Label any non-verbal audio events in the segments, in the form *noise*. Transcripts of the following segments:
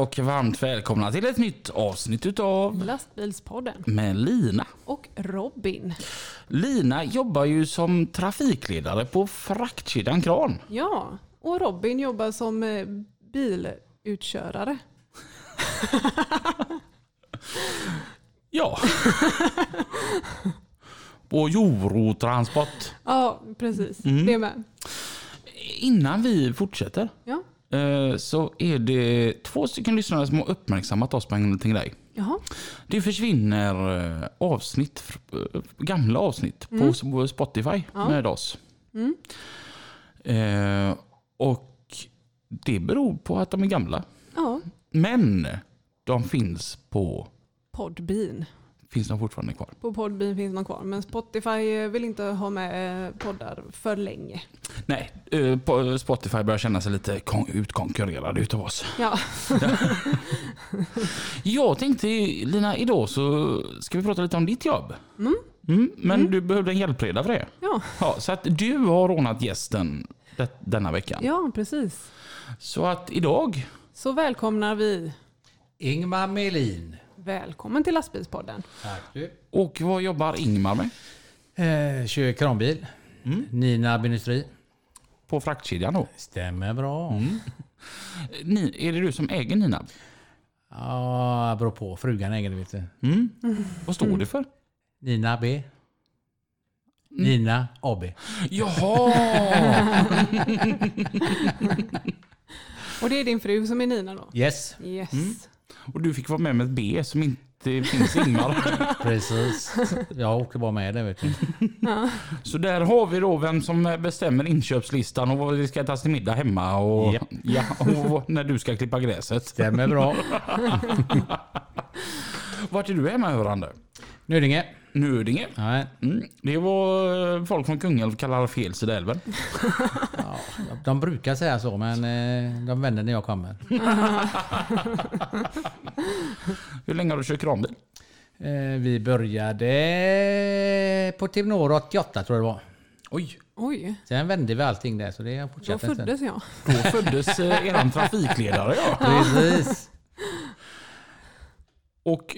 Och varmt välkomna till ett nytt avsnitt utav Lastbilspodden med Lina. och Robin. Lina jobbar ju som trafikledare på fraktkedjan Kran. Ja, och Robin jobbar som eh, bilutkörare. *laughs* Ja. *laughs* på Eurotransport. Ja, precis. Mm. Det med. Innan vi fortsätter Ja, så är det två stycken lyssnare som har uppmärksammat oss på liten grej. jaha. Det försvinner eh, avsnitt, eh, gamla avsnitt på Spotify Ja. med oss. Mm. Eh, och det beror på att de är gamla. Ja, Men de finns på... Podbean. Finns de fortfarande kvar? På Podbean finns de kvar, men Spotify eh, vill inte ha med eh, poddar för länge. Nej, eh, Spotify börjar känna sig lite kon- utkonkurrerade utav oss. Ja, *laughs* Jag tänkte Lina, idag så ska vi prata lite om ditt jobb. Mm. Mm, men du behövde en hjälpreda för det. ja, Ja, så att du har rånat gästen denna veckan. ja precis. Så att idag, Så välkomnar vi. Ingmar Melin. Välkommen till Lastbilspodden. Tack du. och vad jobbar Ingmar med? Eh, kör kranbil. Nina Industri. På fraktkedjan då? Stämmer bra. Ni, är det du som äger Nina? Ja, beror på. Frugan äger det vet du. Mm. Vad står det för? Nina B. Nina AB. Jaha! *laughs* Och det är din fru som är Nina då? Yes, Yes. Och du fick vara med med ett B som inte finns Ingmar. *laughs* precis. Jag åker bara med det vet du. Så där har vi då vem som bestämmer inköpslistan och vad det ska ätas till middag hemma och, Japp. ja, och när du ska klippa gräset. Stämmer bra. *laughs* Vart är du hemmahörande? Nödinge. Nödinge. Ja, Mm. Det var eh, folk från Kungälv kallar fel sida älven. *laughs* ja, de brukar säga så men eh, de vänder när jag kommer. *laughs* Hur länge har du kört kranbil? Eh, Vi började på Timnor 88 tror jag det var. Oj, Oj, Sen vände vi allting där så det har då fortsatt en stund. föddes jag. då föddes eran trafikledare ja. *laughs* Precis. Och...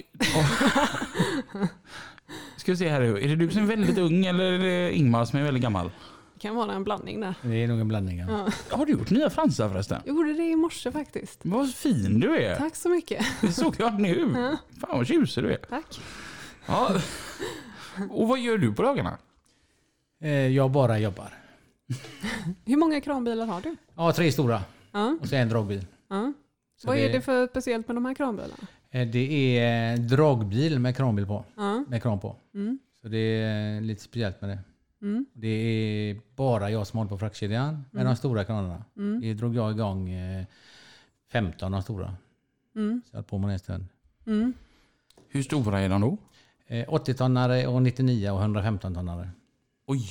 Ska vi se här, är det du som är väldigt ung eller är det Ingmar som är väldigt gammal? Det kan vara en blandning där. Det är nog en blandning. Ja. Ja. Har du gjort nya fransar förresten? Jag gjorde det i morse faktiskt. Vad fin du är. Tack så mycket. Det såg jag nu. Fan vad tjusig du är. Tack. Ja. Och vad gör du på dagarna? Eh, Jag bara jobbar. *laughs* Hur många kranbilar har du? Ja, tre stora Ja. och så en dragbil. ja. Så Vad är det för speciellt med de här kranbilarna? Eh, Det är dragbil med kranbil på. Ja. Med kran på. Mm. Så det är lite speciellt med det. Mm. Det är bara jag som håller på fraktkedjan med de stora kranarna. Mm. Det drog jag igång eh, 15 av de stora. Mm. Så jag höll på med det en stund. Mm. Hur stora är de då? Eh, 80-tonnare och 99 och 115-tonnare. Oj.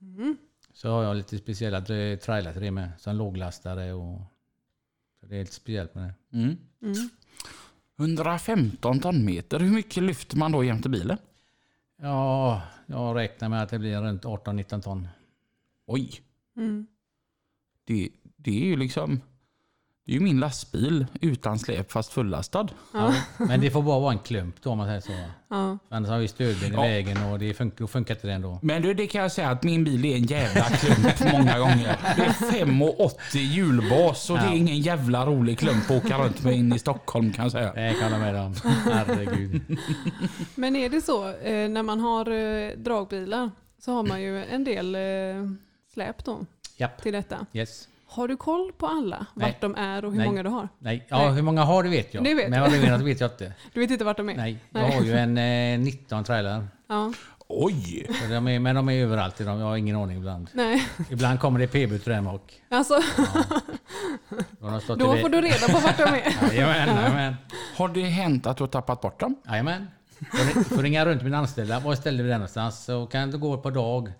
Mm. Så har jag lite speciella trailar till det med. Som låglastare och... Så det är lite speciellt med det. Mm. Mm. 115 tonmeter. Hur mycket lyfter man då jämte bilen? Ja, jag räknar med att det blir runt 18-19 ton. Oj. Mm. Det, det är ju liksom... Det är ju min lastbil utan släp fast fullastad. Ja. Men det får bara vara en klump då om man säger så. Ja. Annars har vi stödben i Ja. vägen och det funkar, funkar inte det ändå. Men du, det kan jag säga att min bil är en jävla klump många gånger. Det är 5,80 hjulbas och det är Ja. ingen jävla rolig klump att åka runt med in i Stockholm kan jag säga. Det kan jag med om. Herregud. Men är det så, eh, när man har eh, dragbilar så har man ju en del eh, släp då Japp. till detta. Yes. Har du koll på alla? Nej. Vart de är och hur Nej. många du har? Nej. Ja, Nej. hur många har du vet jag. Det vet Men vad du menar det vet jag inte. *laughs* Du vet inte vart de är? Nej. Jag Nej. har ju en eh, *laughs* 19 trailer. Ja. Oj! De är, men de är överallt. De, jag har ingen aning ibland. Nej, Ibland kommer det PB till dem och alltså då stått då i får du reda på vart de är. *laughs* Jajamän, jajamän. Har det hänt att du har tappat bort dem? Jajamän. Får får ringa runt mina anställda. Var ställde vi den någonstans? Så kan det gå på dag.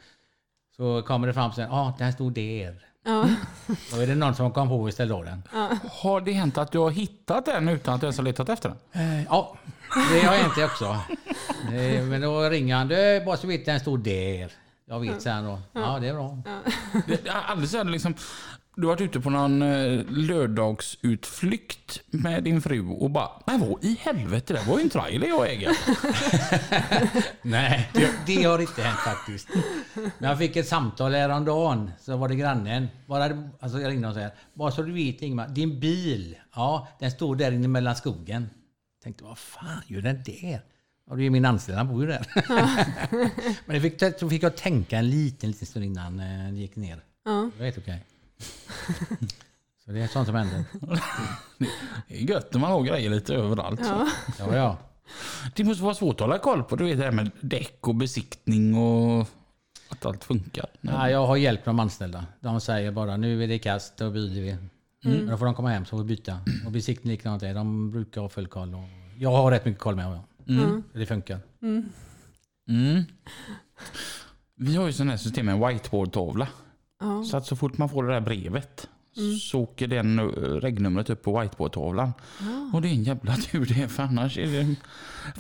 Så kommer det fram sen. Ja, ah, den stod där. Ja, *laughs* Då är det någon som kom på och ställde av den. Har det hänt att du har hittat den utan att du ens har letat efter den? Eh, Ja, det har hänt det också. Eh, Men då ringer han. Du, bara så vet den stod där. Jag vet, säger han då. Ja, det är bra. Aldrig sett liksom, du har varit ute på någon eh, lördagsutflykt med din fru och bara, men vad i helvete, det var ju en trailer jag äger. *laughs* Nej, det, har inte hänt faktiskt. Men jag fick ett samtal häromdagen. Så var det grannen. Bara, alltså jag ringde och sa bara så du vet Ingmar, din bil, ja den står där inne mellan skogen. Tänkte, vad fan gör den där? Ja, det är min anställda, han bor ju där. *laughs* Men det fick, så fick jag tänka en liten, liten stund innan eh, det gick ner. ja. Det var helt okej. Så det är sånt som händer. Det är gött när man har grejer lite överallt. ja. Ja, ja. Det måste vara svårt att hålla koll på, du vet det här med däck och besiktning och att allt funkar. Ja, jag har hjälpt de anställda. De säger bara nu är det kast, då byter vi. Mm. Då får de komma hem så får vi byta. Och besiktning likadant det. De brukar ha full koll. Och jag har rätt mycket koll med dem. Mm. Så Det funkar. Mm. Vi har ju sån här system med en whiteboard-tavla. Ja. Så att så fort man får det där brevet så åker den eh, regnumret upp på whiteboard-tavlan. Och det är en jävla tur det för annars är det...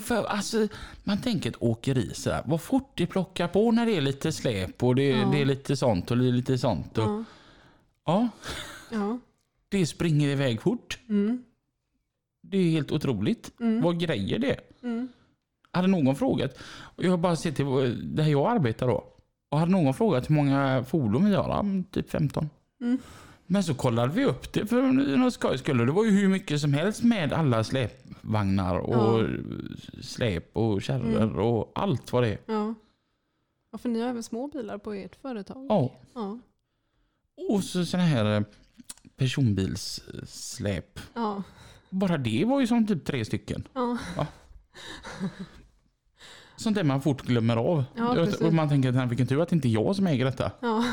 För alltså, man tänker ett åkeri sådär. Vad fort det plockar på när det är lite släp och det, Ja. det är lite sånt och det är lite sånt. Och, ja. ja, ja. det springer iväg fort. Mm. Det är helt otroligt Mm. vad grejer det. Mm. Hade någon frågat, jag har bara sett till där jag arbetar då. Och hade någon frågat hur många fordon vi har? Ja, typ 15. Mm. Men så kollade vi upp det för något skojs skull. Det var ju hur mycket som helst med alla släpvagnar och släp och kärror Mm. och allt vad det är. ja. Ja, för ni har även små bilar på ert företag? Ja. Ja. Och så sådana här eh, personbilssläp. Ja. Bara det var ju som typ tre stycken. Ja. *laughs* Sånt där man fort glömmer av. Ja, och man tänker vilken tur att det inte är jag som äger detta. Ja.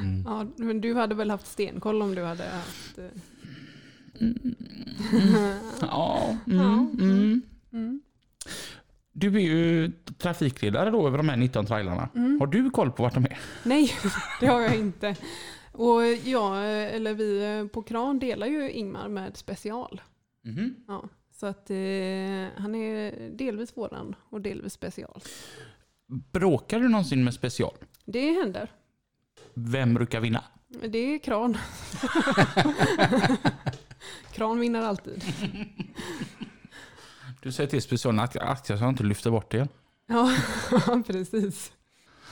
Mm. ja. Men du hade väl haft stenkoll om du hade haft... eh, Ja, Ja. mm, mm. Mm. Du är ju trafikledare då över de här 19 trailarna. Mm. Har du koll på vart de är? Nej, *laughs* det har jag inte. Och jag, eller vi på Kran delar ju Ingmar med special. Mhm. Ja, så att eh, han är delvis våran och delvis special. Bråkar du någonsin med special? Det händer. Vem brukar vinna? Det är Kran. *laughs* Kran vinner alltid. Du säger till specialen att jag inte lyfter bort det. Ja, *laughs* precis.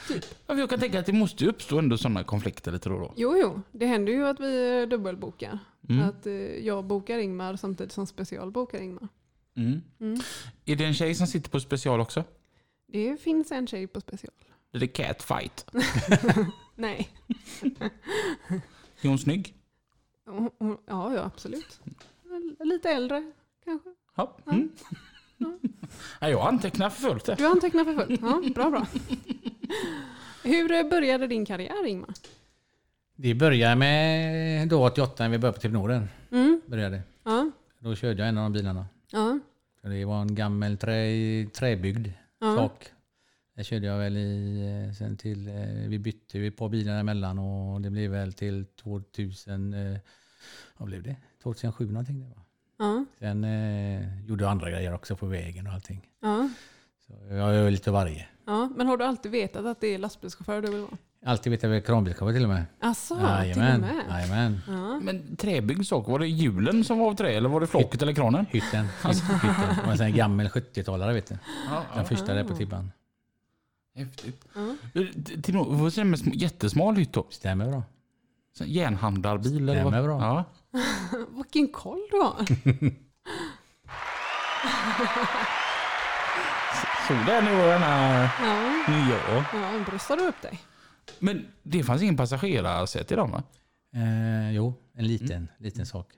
Ja, för Jag kan tänka att det måste uppstå ändå sådana konflikter lite då och då. Jo, jo, det händer ju att vi eh, dubbelbokar. Mm. Att eh, jag bokar Ingmar samtidigt som special bokar Ingmar. Mm. Mm. Är det en tjej som sitter på special också? Det finns en tjej på special. Är det catfight? *laughs* Nej. Är hon snygg? Ja, ja absolut. Lite äldre kanske. Ja. Mm. Ja, jag antecknar för fullt. Du antecknar för fullt. Ja, bra, bra. Hur började din karriär Ingmar? Det började med då 88 när vi började på TV Norden. Mm. Började. Ja, Då körde jag en av de bilarna. ja, Så det var en gammal trä, träbyggd ja. sak. Det körde jag väl i, eh, sen till, eh, vi bytte ju ett par bilar emellan och det blev väl till 2000, eh, vad blev det? 2007 någonting det var. Ja, Sen eh, gjorde jag andra grejer också på vägen och allting. ja, Så jag gör lite varje. ja. Men har du alltid vetat att det är lastbilschaufför du vill vara? Alltid vet jag väl kranbilschaufför till och med. Asså, till och med? jajamän. Ja. Men träbyggd sak, var det hjulen som var av trä eller var det flocket eller kranen? Hytten. hytten. Det var en sån här gammal 70-talare vet du. Ja, Den första där på Tibban. Häftigt. Ja. Till Vad säger med sm- jättesmal hytt då? Stämmer bra. Järnhandlarbil eller vad? bra. Ja. *laughs* Vilken koll du har. *laughs* Så där nu var den här Ja, nya. ja bröstar du upp dig? Men det fanns ingen passagerarsäte i dem va? Eh, jo, en liten, liten sak.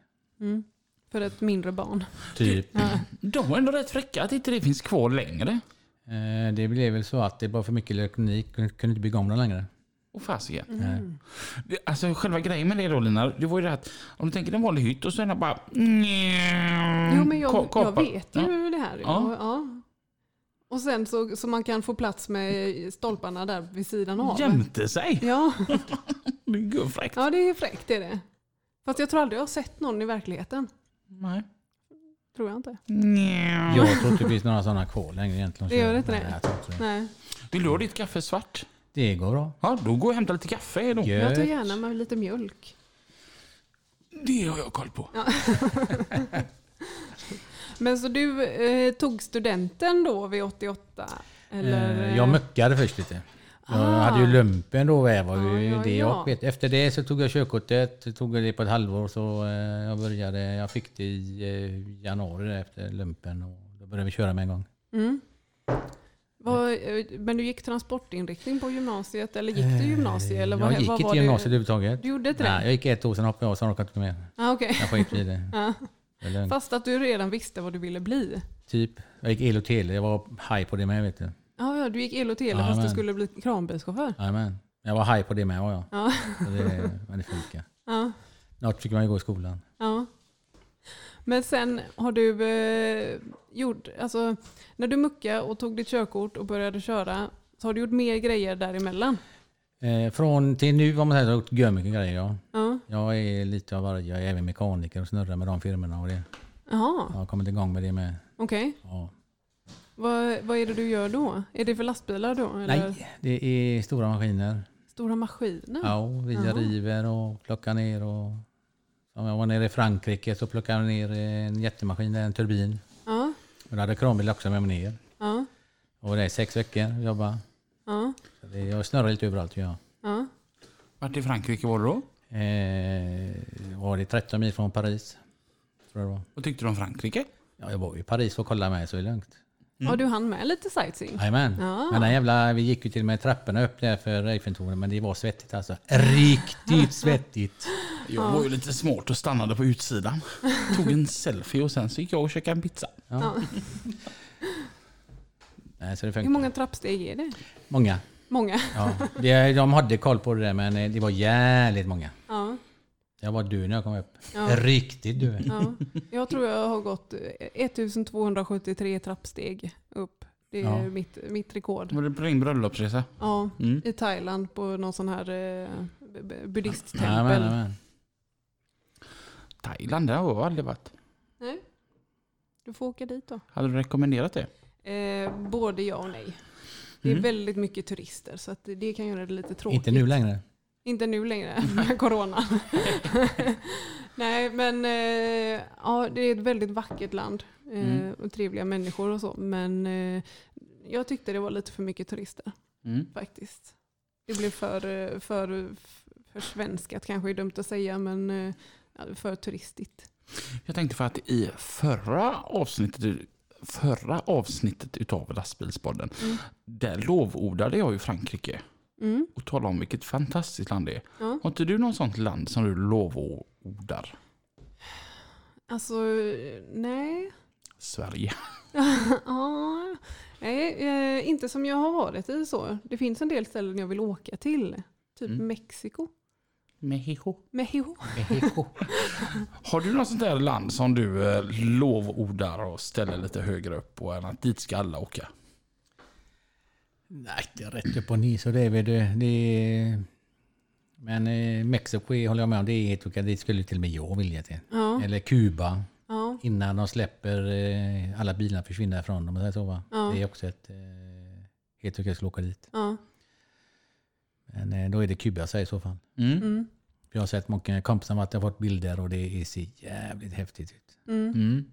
Mm. För ett mindre barn. Typ. Ja. De var ändå rätt fräcka att inte det finns kvar längre. Eh, Det blev väl så att det var för mycket elektronik. Kunde kunde inte bygga om den längre. Och fasiken. Mm. Alltså själva grejen med det då Lina, det var ju det att om du tänker en vanlig hytt och så är den bara... Jo men jag, jag vet ju det här. Ja. Och, ja. och sen så, så man kan få plats med stolparna där vid sidan av. Jämte sig. Ja. Det är gubbfräckt. ja, det är fräckt det är det. Fast jag tror aldrig jag har sett någon i verkligheten. Nej. Tror jag inte. Jag tror inte det finns några sådana kvar längre egentligen. Det gör det? Inte det. Nej. Vill du ha ditt kaffe svart? Det går bra. Ja, då går jag och hämtar lite kaffe då. Jag tar gärna med lite mjölk. Det har jag koll på. *laughs* Men så du eh, tog studenten då vid 88? Eller? Eh, Jag muckade först lite. Jag Ah. hade ju lumpen då. Var ju Ja, ja, det ja. jag vet. Efter det så tog jag körkortet. Tog det på ett halvår så eh, jag började. Jag fick det i eh, januari efter lumpen. Och då började vi köra med en gång. Mm. Vad, eh, men du gick transportinriktning på gymnasiet eller gick du gymnasiet? Eller vad, Eh, jag gick vad inte var gymnasiet överhuvudtaget. Du gjorde inte det? Nej, jag gick ett år, sen hoppade jag av, sen orkade jag inte mer. Ah, okej. Jag skit i det. *laughs* Lugnt. Fast att du redan visste vad du ville bli? Typ. Jag gick el och tele. Jag var high på det med vet du. Ja, ja, du gick el och tele Ja, fast du skulle bli kranbilschaufför? Jajamän. Jag var high på det med var jag. Ja. Så det, men det funkar. *laughs* Ja, Snart fick man ju gå i skolan. ja. Men sen har du eh, gjort, alltså när du muckade och tog ditt körkort och började köra så har du gjort mer grejer däremellan? Eh, från till nu var man säger, så har jag gjort gör mycket grejer. Ja. Ja. Jag är lite av varje. Jag är även mekaniker och snurrar med de firmorna och det. Jaha, Jag har kommit igång med det med. okej. Ja. Vad, vad är det du gör då? Är det för lastbilar då? Eller Nej, det är stora maskiner. Stora maskiner? Ja, vi Jaha. river och plockar ner. Och, om jag var nere i Frankrike så plockade jag ner en jättemaskin, en turbin. Ja, Och då hade kranbil också med mig ner. ja, Och det är sex veckor att jobba. ja, Så det, jag snurrar lite överallt. Ja. ja. Vart i Frankrike var du då? Eh, var det 13 mil från Paris? Tror jag det var. Vad tyckte du om Frankrike? Ja, jag var i Paris för att kolla med så det är lugnt. Ja, du hann med lite sightseeing? Jajamän. Ja. Men den jävla, vi gick ju till och med trapporna upp där för Eiffeltornet men det var svettigt alltså. Riktigt *laughs* svettigt. Jag var ju lite smart och stannade på utsidan. Tog en selfie och sen så gick jag och käkade en pizza. Ja. *laughs* Nej, så det Hur många trappsteg är det? Många. Många? Ja. De hade koll på det där men det var jävligt många. Ja. Jag var död när jag kom upp. Ja. Riktigt död. ja. Jag tror jag har gått eh, 1273 trappsteg upp. Det är Ja. mitt, mitt rekord. Var det på din bröllopsresa? Ja, Mm. i Thailand på någon sån här eh, buddhisttempel. Jajamän. Thailand, där har jag aldrig varit. Nej. Du får åka dit då. Hade du rekommenderat det? Eh, både ja och nej. Det är Mm. väldigt mycket turister så att det kan göra det lite tråkigt. Inte nu längre. Inte nu längre *laughs* med corona. *laughs* Nej men eh, ja, det är ett väldigt vackert land. Eh, Mm. Och trevliga människor och så. Men eh, jag tyckte det var lite för mycket turister Mm. faktiskt. Det blev för, för, för svenskat kanske är dumt att säga men för turistigt. Jag tänkte för att i förra avsnittet, förra avsnittet utav lastbilspodden, Mm. där lovordade jag ju Frankrike Mm. och talade om vilket fantastiskt land det är. Ja. Har inte du något sånt land som du lovordar? Alltså nej. Sverige. *laughs* *laughs* ja, nej, eh, inte som jag har varit i så. Det finns en del ställen jag vill åka till. Typ Mm. Mexiko. Mexiko. Mexiko. Mexiko. *laughs* Har du något sånt där land som du eh, lovordar och ställer lite högre upp på än att dit ska alla åka? Nej, det är rätt upp och ner så det är väl det. det är... Men eh, Mexiko håller jag med om, det är helt okej. Det skulle till och med jag vilja till. Ja, Eller Kuba. ja, Innan de släpper eh, alla bilarna försvinner ifrån dem. Så, va? Ja. Det är också ett eh, helt okej att åka dit. ja. Men eh, då är det Kuba jag säger i så fall. Mm. Mm, Jag har sett många kompisar som att jag har fått bilder och det ser jävligt häftigt ut. mm.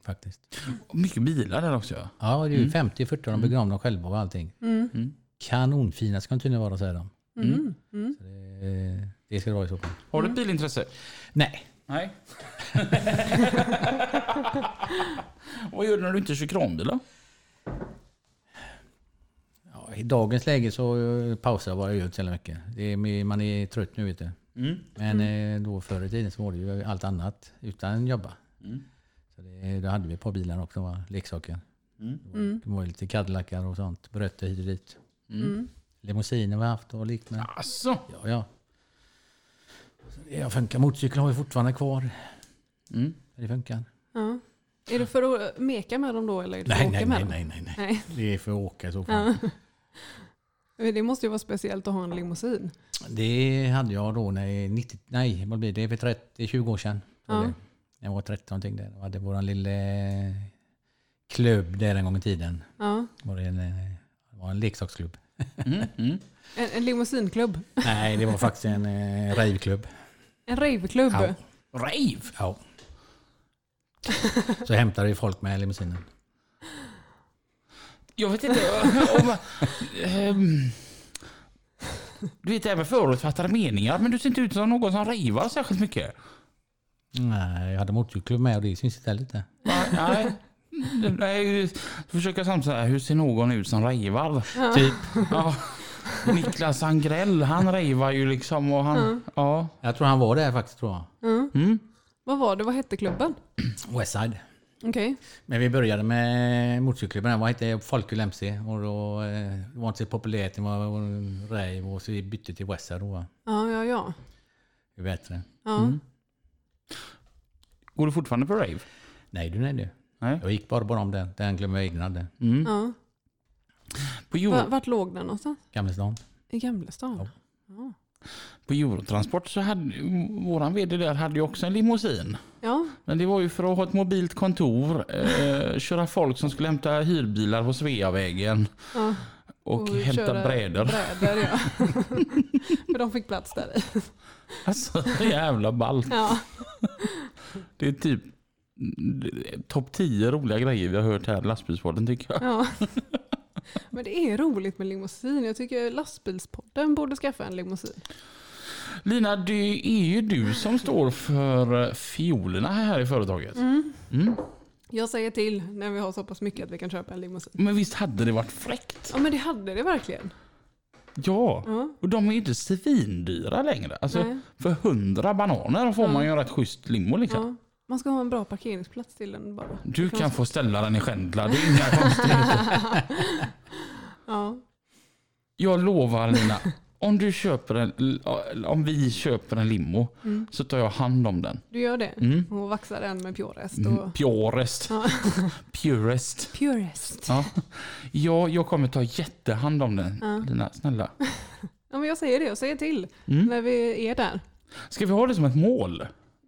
Mm. Faktiskt. Och mycket bilar där också. ja. Ja, det är ju Mm. 50-40 de bygger om dem själva och allting. Mm, Mm. Kanonfina ska de tydligen vara säger de. mm, mm. Så det, det ska det vara i så fall. Har du ett bilintresse? Nej, Nej. *laughs* Vad gör du när du inte kör kranbil då? Ja, I dagens läge så eh, pausar jag bara ut så mycket. Det är, man är trött nu vet du. Mm. Men eh, då förr i tiden så var det ju allt annat utan jobba. Mm. Det, då hade vi ett par bilar också, va? leksaker. Mm. Det var ju lite Cadillacar och sånt. Brötter hit och dit. Mm. Limousiner vi har haft och liknande. Alltså, Ja, ja. Så det funkar. Motorcykeln har vi fortfarande kvar. mm. Det funkar. Ja. Är det för att meka med dem då eller är det för Nej, att åka nej, med nej, nej, nej, nej. nej. Det är för att åka i så fall. Ja. Men Det måste ju vara speciellt att ha en limousin. Det hade jag då när jag 90, nej, vad blir det? Det är för 30, 20 år sedan. Ja. Det. När jag var 13 någonting där. Jag hade vår lilla klubb där en gång i tiden. Ja. Var det, en, eh, det var en leksaksklubb. Mm. Mm. En, en limousinklubb. Nej, det var faktiskt en eh, raveklubb. En raveklubb. Ja. Rave! Ja. Så hämtade vi folk med limousinen. Jag vet inte om... ehm, du vet, även förutfattade meningar, men du ser inte ut som någon som ravar särskilt mycket. Nej, jag hade motorcykelklubb med och det syns inte lite. Nej, nej. Försöka samtidigt, hur ser någon ut som ravar? Typ. Ja. Niklas Angrell, han ravar ju liksom och han... Ja. Jag tror han var där faktiskt tror jag. Ja. Mm. Vad var det? Vad hette klubben? Westside. Okej. Men vi började med motorcykelklubben. Var inte Folkul MC och då eh, det var inte så populärt. Det var rave och så vi bytte till Westside då. Ja, ja, ja. Det är bättre. ja. Mm. Går du fortfarande på rave? Nej du, nej du. Nej. Jag gick bara på dem där. Den klubben jag egna hade. Mm. ja. På, Euro, Va- Vart låg den någonstans? Gamlestan. I Gamlestan? Ja. Ja. på Eurotransport så hade våran vd där hade ju också en limousin. ja. Men det var ju för att ha ett mobilt kontor, eh, köra folk som skulle hämta hyrbilar på Sveavägen ja. Och, hämta köra brädor. Brädor, ja. *laughs* För de fick plats där i. Alltså jävla ballt. Ja. Det är typ topp 10 roliga grejer vi har hört här i lastbilspodden tycker jag. ja. Men det är roligt med limousin. Jag tycker lastbilspodden borde skaffa en limousin. Lina, det är ju du som står för fiolerna här i företaget. Mm. Mm. Jag säger till när vi har så pass mycket att vi kan köpa en limousin. Men visst hade det varit fräckt? Ja men det hade det verkligen. Ja. Ja. Och de är ju inte svindyra längre. Alltså, Nej. för 100 bananer får Ja. man ju en rätt schysst limo liksom. Ja. Man ska ha en bra parkeringsplats till den bara. Du kan få ställa den i Skändla, det är inga *laughs* konstigheter. *laughs* Ja. Jag lovar Lina, om du köper en, om vi köper en limo Mm. så tar jag hand om den. Du gör det? Mm. Och vaxar den med Purest. Mm, Och... Purest. Ja. *laughs* Purest. Purest. Ja. ja, jag kommer ta jättehand om den. Ja. Lina, snälla. *laughs* Ja men jag säger det, jag säger till Mm. när vi är där. Ska vi ha det som ett mål?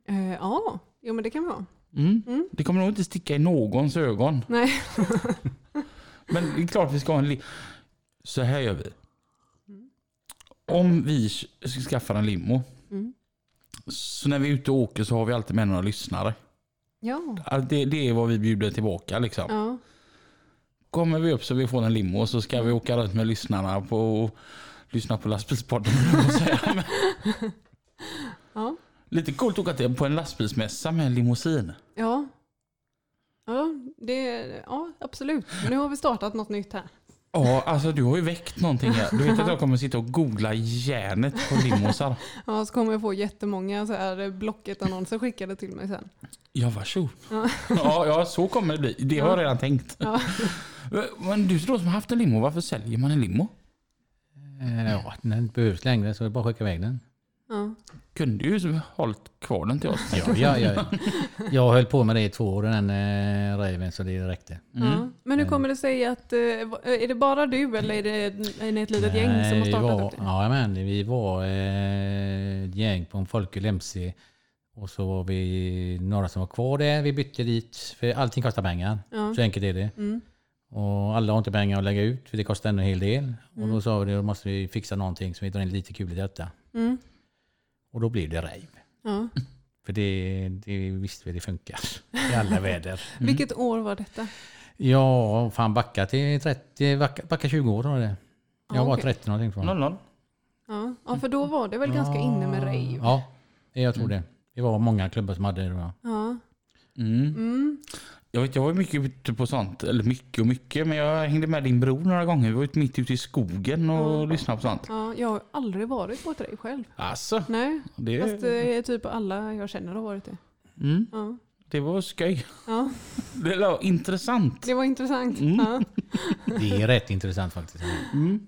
Eh, ja, jo men det kan vi ha. Mm. Mm. Det kommer nog inte sticka i någons ögon. Nej. *laughs* Men det är klart vi ska ha en li- Så här gör vi. Om vi sk- skaffar en limo. Mm. Så när vi är ute och åker så har vi alltid med några lyssnare. Ja. Det, det är vad vi bjuder tillbaka liksom. Ja. Kommer vi upp så vi får en limo så ska vi åka runt med lyssnarna på och lyssna på lastbilspodden. *laughs* *laughs* Ja. Lite coolt att åka på en lastbilsmässa med en limousin. Ja. Ja, det, ja, absolut. Nu har vi startat något nytt här. Ja, alltså du har ju väckt någonting här. Du vet att jag kommer sitta och googla järnet på limosar. Ja, så kommer jag få jättemånga så här Blocket-annonser skickade till mig sen. Ja, varsågod. Ja. Ja, ja, så kommer det bli. Det har jag redan tänkt. Ja. Men du då som har haft en limo, varför säljer man en limo? Eh, Ja, den behövs längre så är det bara att skicka iväg den. Ja. Kunde ju hållit kvar den till oss. Ja, ja, ja. Jag höll på med det i två år, den eh, raven, så det räckte. Mm. Ja. Men hur kommer det sig att, eh, är det bara du eller är, det, är ni ett litet gäng som har Nej, startat var, upp det? Ja, men vi var eh, ett gäng på en Folköl MC. Och så var vi några som var kvar där. Vi bytte dit, för allting kostar pengar. Ja. Så enkelt är det. Mm. Och alla har inte pengar att lägga ut, för det kostar ändå en hel del. Och Mm. då sa vi, då måste vi fixa någonting som vi drar in lite kul i detta. Mm. Och då blev det rave. Ja. För det, det visste vi, det funkar i alla väder. *laughs* Vilket år var detta? Ja, fan backa till 30, backa, backa 20 år var det. Jag Ja, var okej. 30 någonting jag. 00. Ja. ja, för då var det väl ganska inne med rave? Ja, jag tror det. Det var många klubbar som hade det. Ja. Mm. Mm. Jag, vet, jag var mycket ute på sånt, eller mycket och mycket, men jag hängde med din bror några gånger. Vi var ute mitt ute i skogen och lyssnade på sånt. ja. Jag har aldrig varit på ett rave själv. Alltså, Nej, det, fast det är typ alla jag känner har varit det. mm, Ja. Det var skoj. Ja, *laughs* Det var intressant. det var intressant. Mm. Ja. *laughs* Det är rätt intressant faktiskt.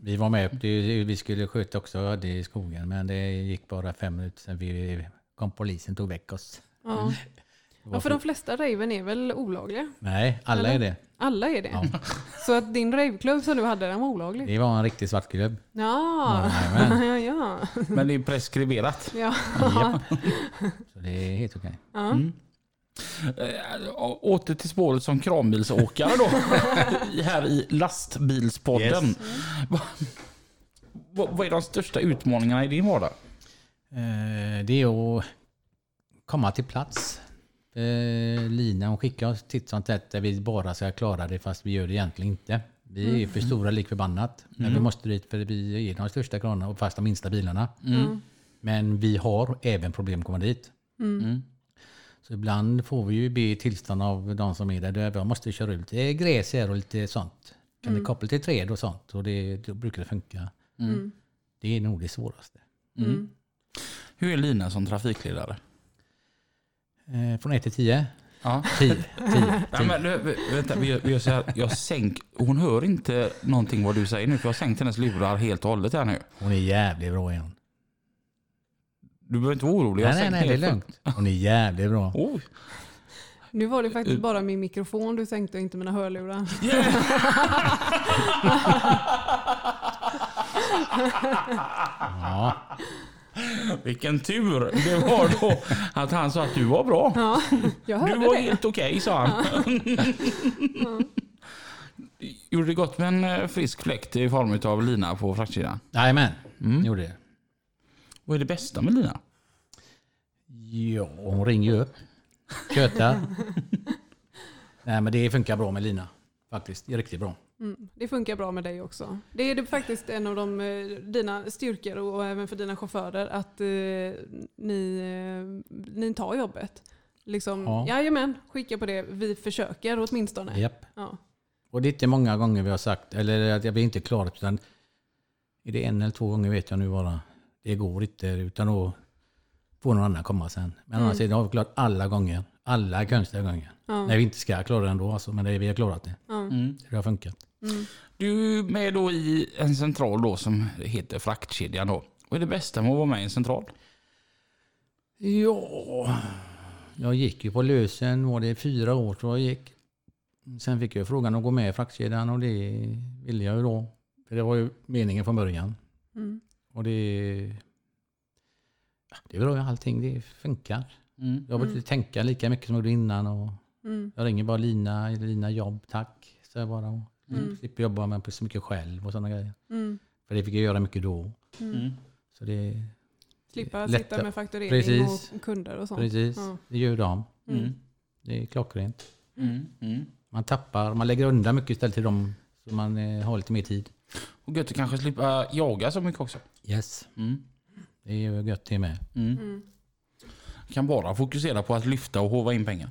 Vi var med, vi skulle skjuta också det i skogen men det gick bara fem minuter sen vi kom polisen tog väck oss. Ja. Ja, för de flesta raven är väl olagliga? Nej, alla Eller? är det. Alla är det. *laughs* Så att din raveklubb som du hade, den var olaglig? Det var en riktig svartklubb. Ja, *laughs* ja, ja. Men det är preskriberat. ja. *laughs* Så det är helt okej. ja. Äh, åter till spåret som kranbilsåkare då. här i lastbilspodden. Yes. Va- Vad, vad är de största utmaningarna i din vardag? Eh, Det är att komma till plats. Eh, Lina hon skickar oss till ett sånt sätt där vi bara ska klara det fast vi gör det egentligen inte. Vi är för stora lik förbannat. Men vi måste dit för vi är de största kranarna och fast de minsta bilarna. Men vi har även problem att komma dit. Mm. Så ibland får vi ju be tillstånd av de som är där. vi måste köra ut lite gräs här och lite sånt. Kan det koppla till träd och sånt? Och det, då brukar det funka. Mm. Det är nog det svåraste. Mm. Hur är Lina som trafikledare? Eh, från 1 till 10? Ja. 10. 10. *laughs* Nej, men, du, vä- vänta, vi gör, vi gör så här. Jag sänk, hon hör inte någonting vad du säger nu för jag har sänkt hennes lurar helt och hållet här nu. Hon är jävligt bra igen. Du behöver inte vara orolig. jag har Nej, nej, sänkt nej, det är helt- lugnt. Hon är jävligt bra. Oj. Nu var det faktiskt bara min mikrofon du sänkte och inte mina hörlurar. *laughs* Ja, Vilken tur det var då att han sa att du var bra. Ja, jag Du var det. helt okej, sa han. *laughs* Gjorde det gott med en eh, frisk fläkt i form av lina på fraktsidan? jajamän. Mm. Gjorde det. Vad är det bästa med lina? Ja, hon ringer ju upp. Tjötar. *laughs* Nej, men det funkar bra med Lina. Faktiskt. Det är riktigt bra. Mm, det funkar bra med dig också. Det är det faktiskt en av de, eh, dina styrkor och även för dina chaufförer att eh, ni, eh, ni tar jobbet. Liksom, Ja. Jajamän, skicka på det. Vi försöker åtminstone. Japp. Ja. Och det är inte många gånger vi har sagt, eller att vi inte klarat utan är det en eller två gånger vet jag nu bara. Det går inte utan då får någon annan komma sen. Men annars är det har vi klarat alla gånger. Alla konstiga gånger. Ja. När vi inte ska klara det ändå alltså, men det, vi har klarat det. Ja. Mm. Det har funkat. Mm. Du är med då i en central då som heter fraktkedjan då. Vad är det bästa med att vara med i en central? Ja, jag gick ju på lösen, var det fyra år tror jag gick. Sen fick jag frågan att gå med i fraktkedjan och det ville jag ju då. För det var ju meningen från början. Mm. Och det... Det är bra allting, det funkar. Mm. Jag behöver inte tänka lika mycket som jag gjorde innan. Och Mm. jag ringer bara Lina, Lina jobb, tack. Så jag bara. Och Mm. slipper jobba med så mycket själv och sådana grejer. Mm. För det fick jag göra mycket då. Mm. Så det... Slippa Lätta- sitta med fakturering Precis. och kunder och sånt. Precis, Ja. det gör de. Mm. Det är klockrent. Mm. Mm. Man tappar, man lägger undan mycket istället till dem så man eh, har lite mer tid. Och gött att kanske slippa jaga så mycket också. Yes, Mm. det är ju gött det med. Mm. Mm. Kan bara fokusera på att lyfta och hova in pengar.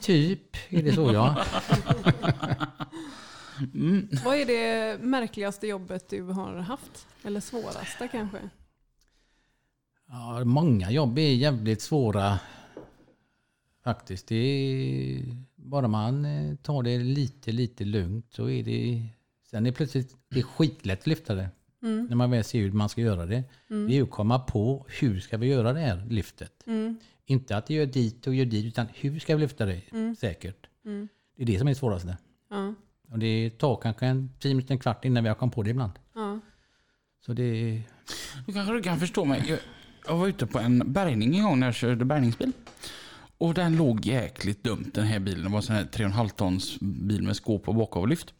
Typ är det så ja. *laughs* Mm. Vad är det märkligaste jobbet du har haft? Eller svåraste kanske? ja. Många jobb är jävligt svåra faktiskt. Det är, bara man eh, tar det lite, lite lugnt så är det... Sen är det plötsligt det är skitlätt att lyfta det. Mm. När man väl ser hur man ska göra det. Det är ju att komma på hur ska vi göra det här lyftet. Mm. Inte att göra dit och göra dit utan hur ska vi lyfta det säkert. Mm. Det är det som är det svåraste. Ja. Och det tar kanske en 10 minuter, en kvart innan vi har kommit på det ibland. Ja. Så det... Då kanske du kan förstå mig. Jag, jag var ute på en bärgning en gång när jag körde bärgningsbil. Och den låg jäkligt dumt den här bilen. Det var en sån här 3,5 tons bil med skåp och bakavlyft.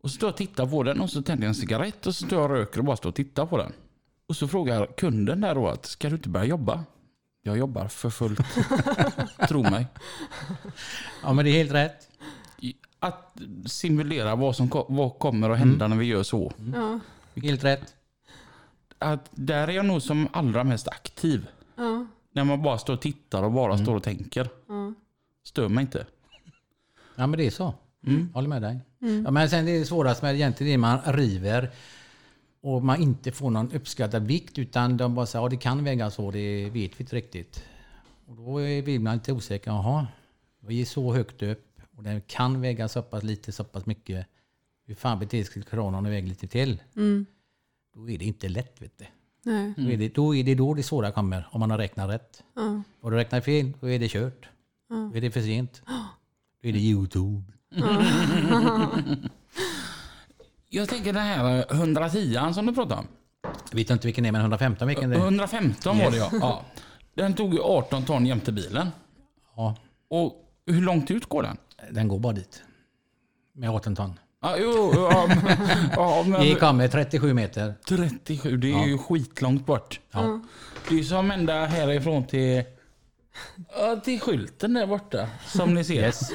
Och så står jag och tittar på den och så tänder jag en cigarett och så står jag och röker och bara står och tittar på den. Och så frågar kunden där då att ska du inte börja jobba? Jag jobbar för fullt. *laughs* Tro mig. Ja men det är helt rätt. Att simulera vad som ko- vad kommer att hända när vi gör så. Ja. Helt rätt. Att där är jag nog som allra mest aktiv. Ja. När man bara står och tittar och bara står och tänker. Ja. Stör mig inte. Ja men det är så. Mm. Håller med dig. Ja, men sen det är det svåraste med egentligen det man river och man inte får någon uppskattad vikt utan de bara säger att ja, det kan väga så, det vet vi inte riktigt. Och då är- blir man lite osäker. Jaha, vi är så högt upp och den kan väga så pass lite, så pass mycket. Hur fan beter sig kranen den väger lite till? Mm. Då är det inte lätt. Vet du. Nej. Då, är det, då är det då det svåra kommer, om man har räknat rätt. Ja. Har du räknat fel, då är det kört. Då är det för sent. Då är det Youtube. *laughs* Jag tänker den här 110 som du pratade om. Jag vet inte vilken det är, men 115 vilken det är. 115 var det ja. ja. Den tog ju 18 ton jämte bilen. Ja, Och hur långt ut går den? Den går bara dit. Med 18 ton. Ja, jo, ja, men, ja, men Vi kommer 37 meter. 37, det är ju skitlångt bort. Ja. Det är som ända härifrån till, ja, till skylten där borta. Som ni ser. Yes.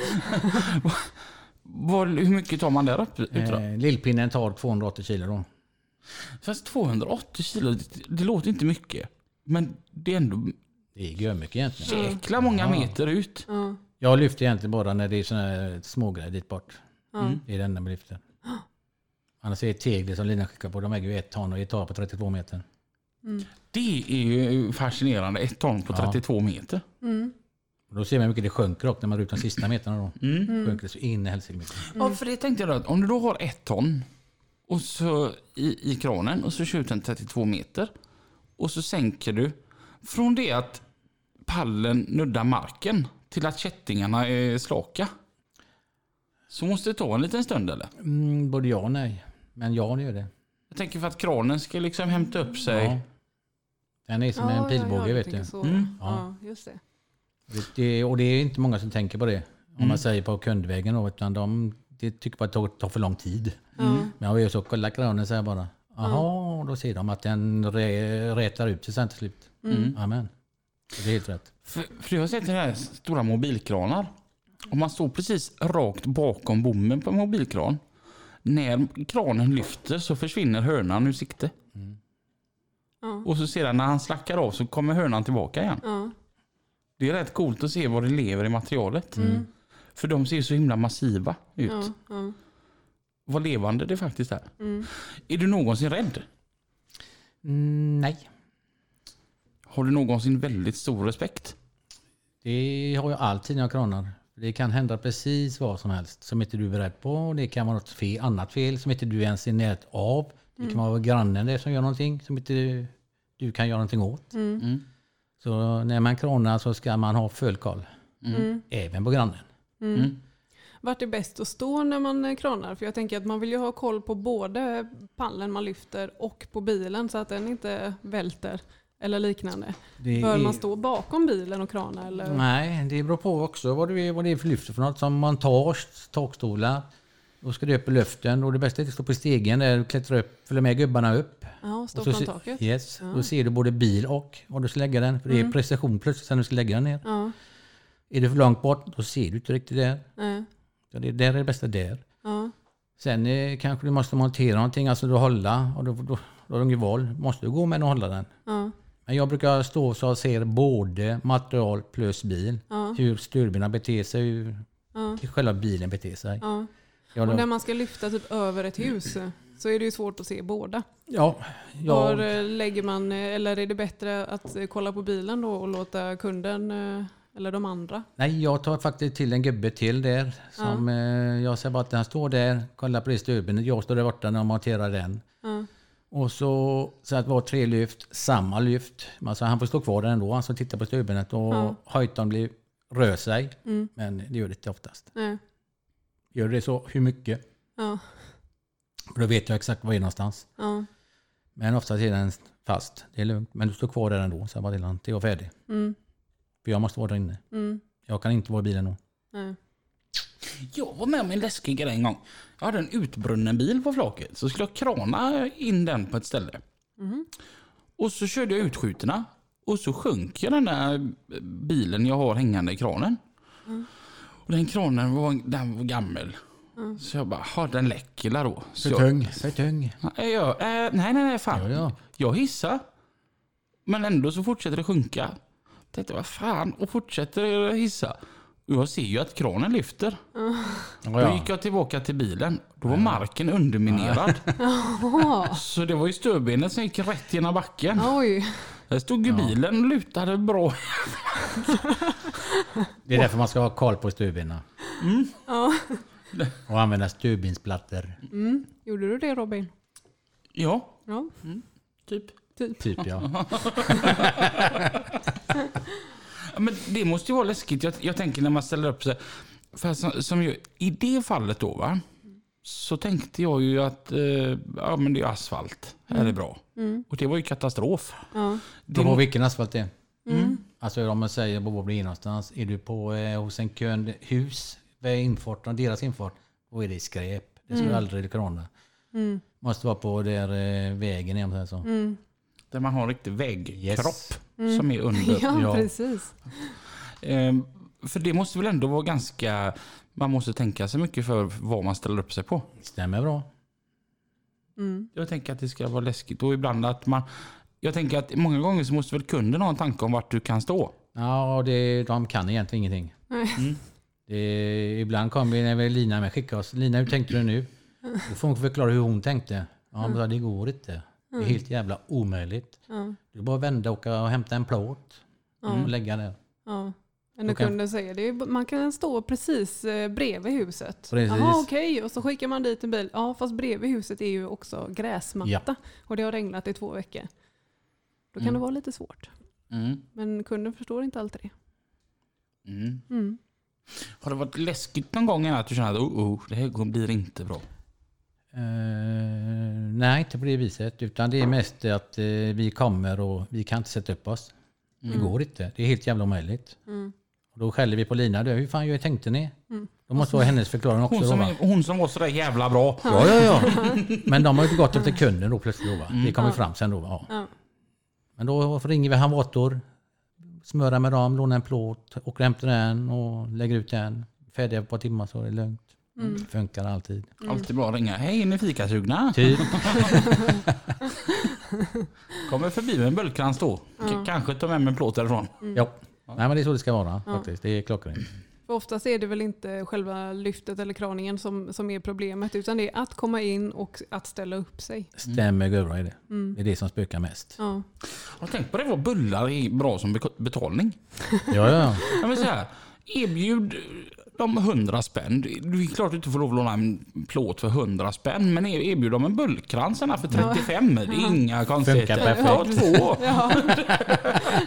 *laughs* Vad, hur mycket tar man där då? Eh, lillpinnen tar 280 kilo då. Fast 280 kilo, det, det låter inte mycket. Men det är ändå Det är mycket egentligen. jäkla många meter ut. Ja. Jag lyfter egentligen bara när det är såna här smågrejer dit bort. Ja. Det är det enda man lyfter. Annars är det tegler som Lina skickar på, de väger ju ett ton och ett tar på 32 meter. Det är ju fascinerande. Ett ton på Ja. 32 meter. Mm. Och då ser man hur mycket det sjunker upp när man drar ut de sista meterna då. Mm. Sjunker det så in i helsike mycket. Ja, för det tänkte jag då att om du då har ett ton och så i, i kranen och så kör ut den 32 meter och så sänker du från det att pallen nuddar marken till att kättingarna är slaka. Så måste det ta en liten stund eller? Mm, både ja och nej. Men ja, det gör det. Jag tänker för att kranen ska liksom hämta upp sig. Ja. Den är som Ja, en pilbåge ja, ja, vet du. Mm. Ja. just det. Det- och det är inte många som tänker på det. Om Mm. man säger på kundvägen då. Utan de det tycker bara att det tar för lång tid. Ja. Men jag är så kolla kranen så här bara. Jaha, då ser de att den rätar ut sig sen till slut. Mm. Amen. Det är helt rätt. För, för jag har sett här stora mobilkranar. Om man står precis rakt bakom bommen på en mobilkran. När kranen lyfter så försvinner hörnan ur sikte. Ja. Och så sedan när han slackar av så kommer hörnan tillbaka igen. Ja. Det är rätt coolt att se vad det lever i materialet. För de ser så himla massiva ut. Ja. Ja. Vad levande det faktiskt är. Mm. Är du någonsin rädd? Mm, nej, Har du någonsin väldigt stor respekt? det har jag alltid när jag kranar. Det kan hända precis vad som helst som inte du är beredd på. Det kan vara något fel, annat fel som inte du ens är nät av. Det kan vara grannen där som gör någonting som inte du kan göra någonting åt. Mm. Så när man kranar så ska man ha full koll. Mm. Även på grannen. Mm. Vart är bäst att stå när man eh, kranar? För jag tänker att man vill ju ha koll på både pallen man lyfter och på bilen så att den inte välter eller liknande. Det Bör är- man stå bakom bilen och krana eller? Nej, det beror på också vad det är, vad det är för lyfter för något. Som montage, takstolar. Då ska det upp i luften. Och det bästa är att stå på stegen där och klättra upp, följa med gubbarna upp. Ja, stå från se- taket? Yes. Då ser du både bil och var du ska lägga den. För det är precision plötsligt när du ska lägga den ner. Ja. Är du för långt bort, då ser du inte riktigt där. Nej. Så det, där är det bästa där. Ja. Sen eh, kanske du måste montera någonting, alltså du hålla. Och då, då, då har du ingen val. Måste du gå med och hålla den. Ja. Men jag brukar stå så jag ser både material plus bil. Ja. Hur styrbilarna beter sig, hur Ja. själva bilen beter sig. Ja. Och när man ska lyfta typ över ett hus så är det ju svårt att se båda. ja, Var jag, eh, lägger man, eh, eller är det bättre att eh, kolla på bilen då och låta kunden eller de andra? nej, jag tar faktiskt till en gubbe till där. Som, eh, jag säger bara att han står där, kollar på det styrbenet. Jag står där borta när jag monterar den. Ja. Och så, så att det var tre lyft, samma lyft. Alltså han får stå kvar där ändå, alltså titta på styrbenet och Ja. höjden blir, rör sig. Mm. Men det gör det inte oftast. Nej. Gör det så, hur mycket? Ja. För då vet jag exakt var det är någonstans. Ja. Men oftast är den fast, det är lugnt. Men du står kvar där ändå, så jag bara till honom, till jag är färdig. Mm. För jag måste vara där inne. Mm. Jag kan inte vara i bilen då. Nej. Jag var med om en läskig grej en gång. Jag hade en utbrunnen bil på flaket. Så skulle jag krana in den på ett ställe. Mhm. Och så körde jag utskjuterna. Och så sjönk jag den där bilen jag har hängande i kranen. Och den kranen var, den var gammal. Så jag bara, ha den läcker då. Så jag, tung. För tung. Nej, jag, eh, nej, nej, nej, fan. Ja, ja. Jag hissar. Men ändå så fortsätter det sjunka. Tänkte, vad fan? Och fortsätter hissa. Och jag ser ju att kranen lyfter. Ja, Då gick jag tillbaka till bilen. Då var marken underminerad. Så det var ju stödbenet som gick rätt genom backen. Oj. Där stod ju bilen och lutade bra. *laughs* Det är därför man ska ha koll på stuvbina. Ja. Och använda stuvbensplattor. Mm. Gjorde du det Robin? Ja, Ja, typ. typ. Typ ja. *laughs* *laughs* Ja, Men det måste ju vara läskigt. Jag, jag tänker när man ställer upp sig. För som, som ju, I det fallet då va. Så tänkte jag ju att eh, ja, men det är asfalt. Här är bra. Mm. Och det var ju katastrof. Ja. Det, på vilken asfalt det är. Mm. Alltså om man säger var blir någonstans. Är du på eh, hos en kund hus vid infarten, deras infart. Då är det skräp. Det ska du aldrig krona. Mm. Måste vara på där eh, vägen är så. Mm. Där man har en riktig väggkropp Yes. som är under. *laughs* Ja, Ja. precis. Ehm, för det måste väl ändå vara ganska... Man måste tänka sig mycket för vad man ställer upp sig på. Stämmer bra. Mm. Jag tänker att det ska vara läskigt och ibland att man... Jag tänker att många gånger så måste väl kunden ha en tanke om vart du kan stå. Ja, det, de kan egentligen ingenting. Mm. Det, ibland kommer när vi Lina med skicka oss. Lina, hur tänkte du nu? *laughs* Då får hon förklara hur hon tänkte. Ja, men det går inte. Det är helt jävla omöjligt. Ja. Du bara vända och åka och hämta en plåt Ja. och lägga där. Ja. Men Okej. kunden säger det, man kan stå precis eh, bredvid huset. Precis. Jaha okej, och så skickar man dit en bil. Ja fast bredvid huset är ju också gräsmatta. Ja. Och det har regnat i två veckor. Då kan Mm. det vara lite svårt. Mm. Men kunden förstår inte alltid det. Mm. Mm. Har det varit läskigt någon gång att du känner att oh, oh, det här blir inte bra? Eh, nej, inte på det viset. Utan det är mest att eh, vi kommer och vi kan inte sätta upp oss. Det går inte. Det är helt jävla omöjligt. Mm. Och då skäller vi på Lina. Du, hur fan jag tänkte ni? Mm. Då måste vara hennes förklaring också. Hon Då, som, va? är, hon som var sådär jävla bra. Ja, ja, ja. *laughs* Men de har ju gått efter kunden då plötsligt. Då, va? Det kommer Ja. fram sen då. va? Ja. Men då ringer vi Hamvator, smörar med dem, lånar en plåt, åker och hämtar den och lägger ut den. Färdiga på ett par timmar så är det lugnt. Mm. Funkar alltid. Alltid bra att ringa. Hej, är ni fikasugna? Typ. *laughs* Kommer förbi med en bullkrans då. K- kanske ta med mig en plåt därifrån. ja. Nej men det är så det ska vara faktiskt. Det är klockrent. För oftast är det väl inte själva lyftet eller kraningen som, som är problemet. Utan det är att komma in och att ställa upp sig. Stämmer gura är det. Mm. Det är det som spökar mest. Ja. Jag tänkt på det vad bullar är bra som betalning. Ja, ja. Jag vill säga, erbjud dem 100 spänn. Det är klart du inte får lov att låna en plåt för 100 spänn. Men erbjud dem en bullkrans här för 35. Det är inga konstigheter. perfekt. Ta två. Ja.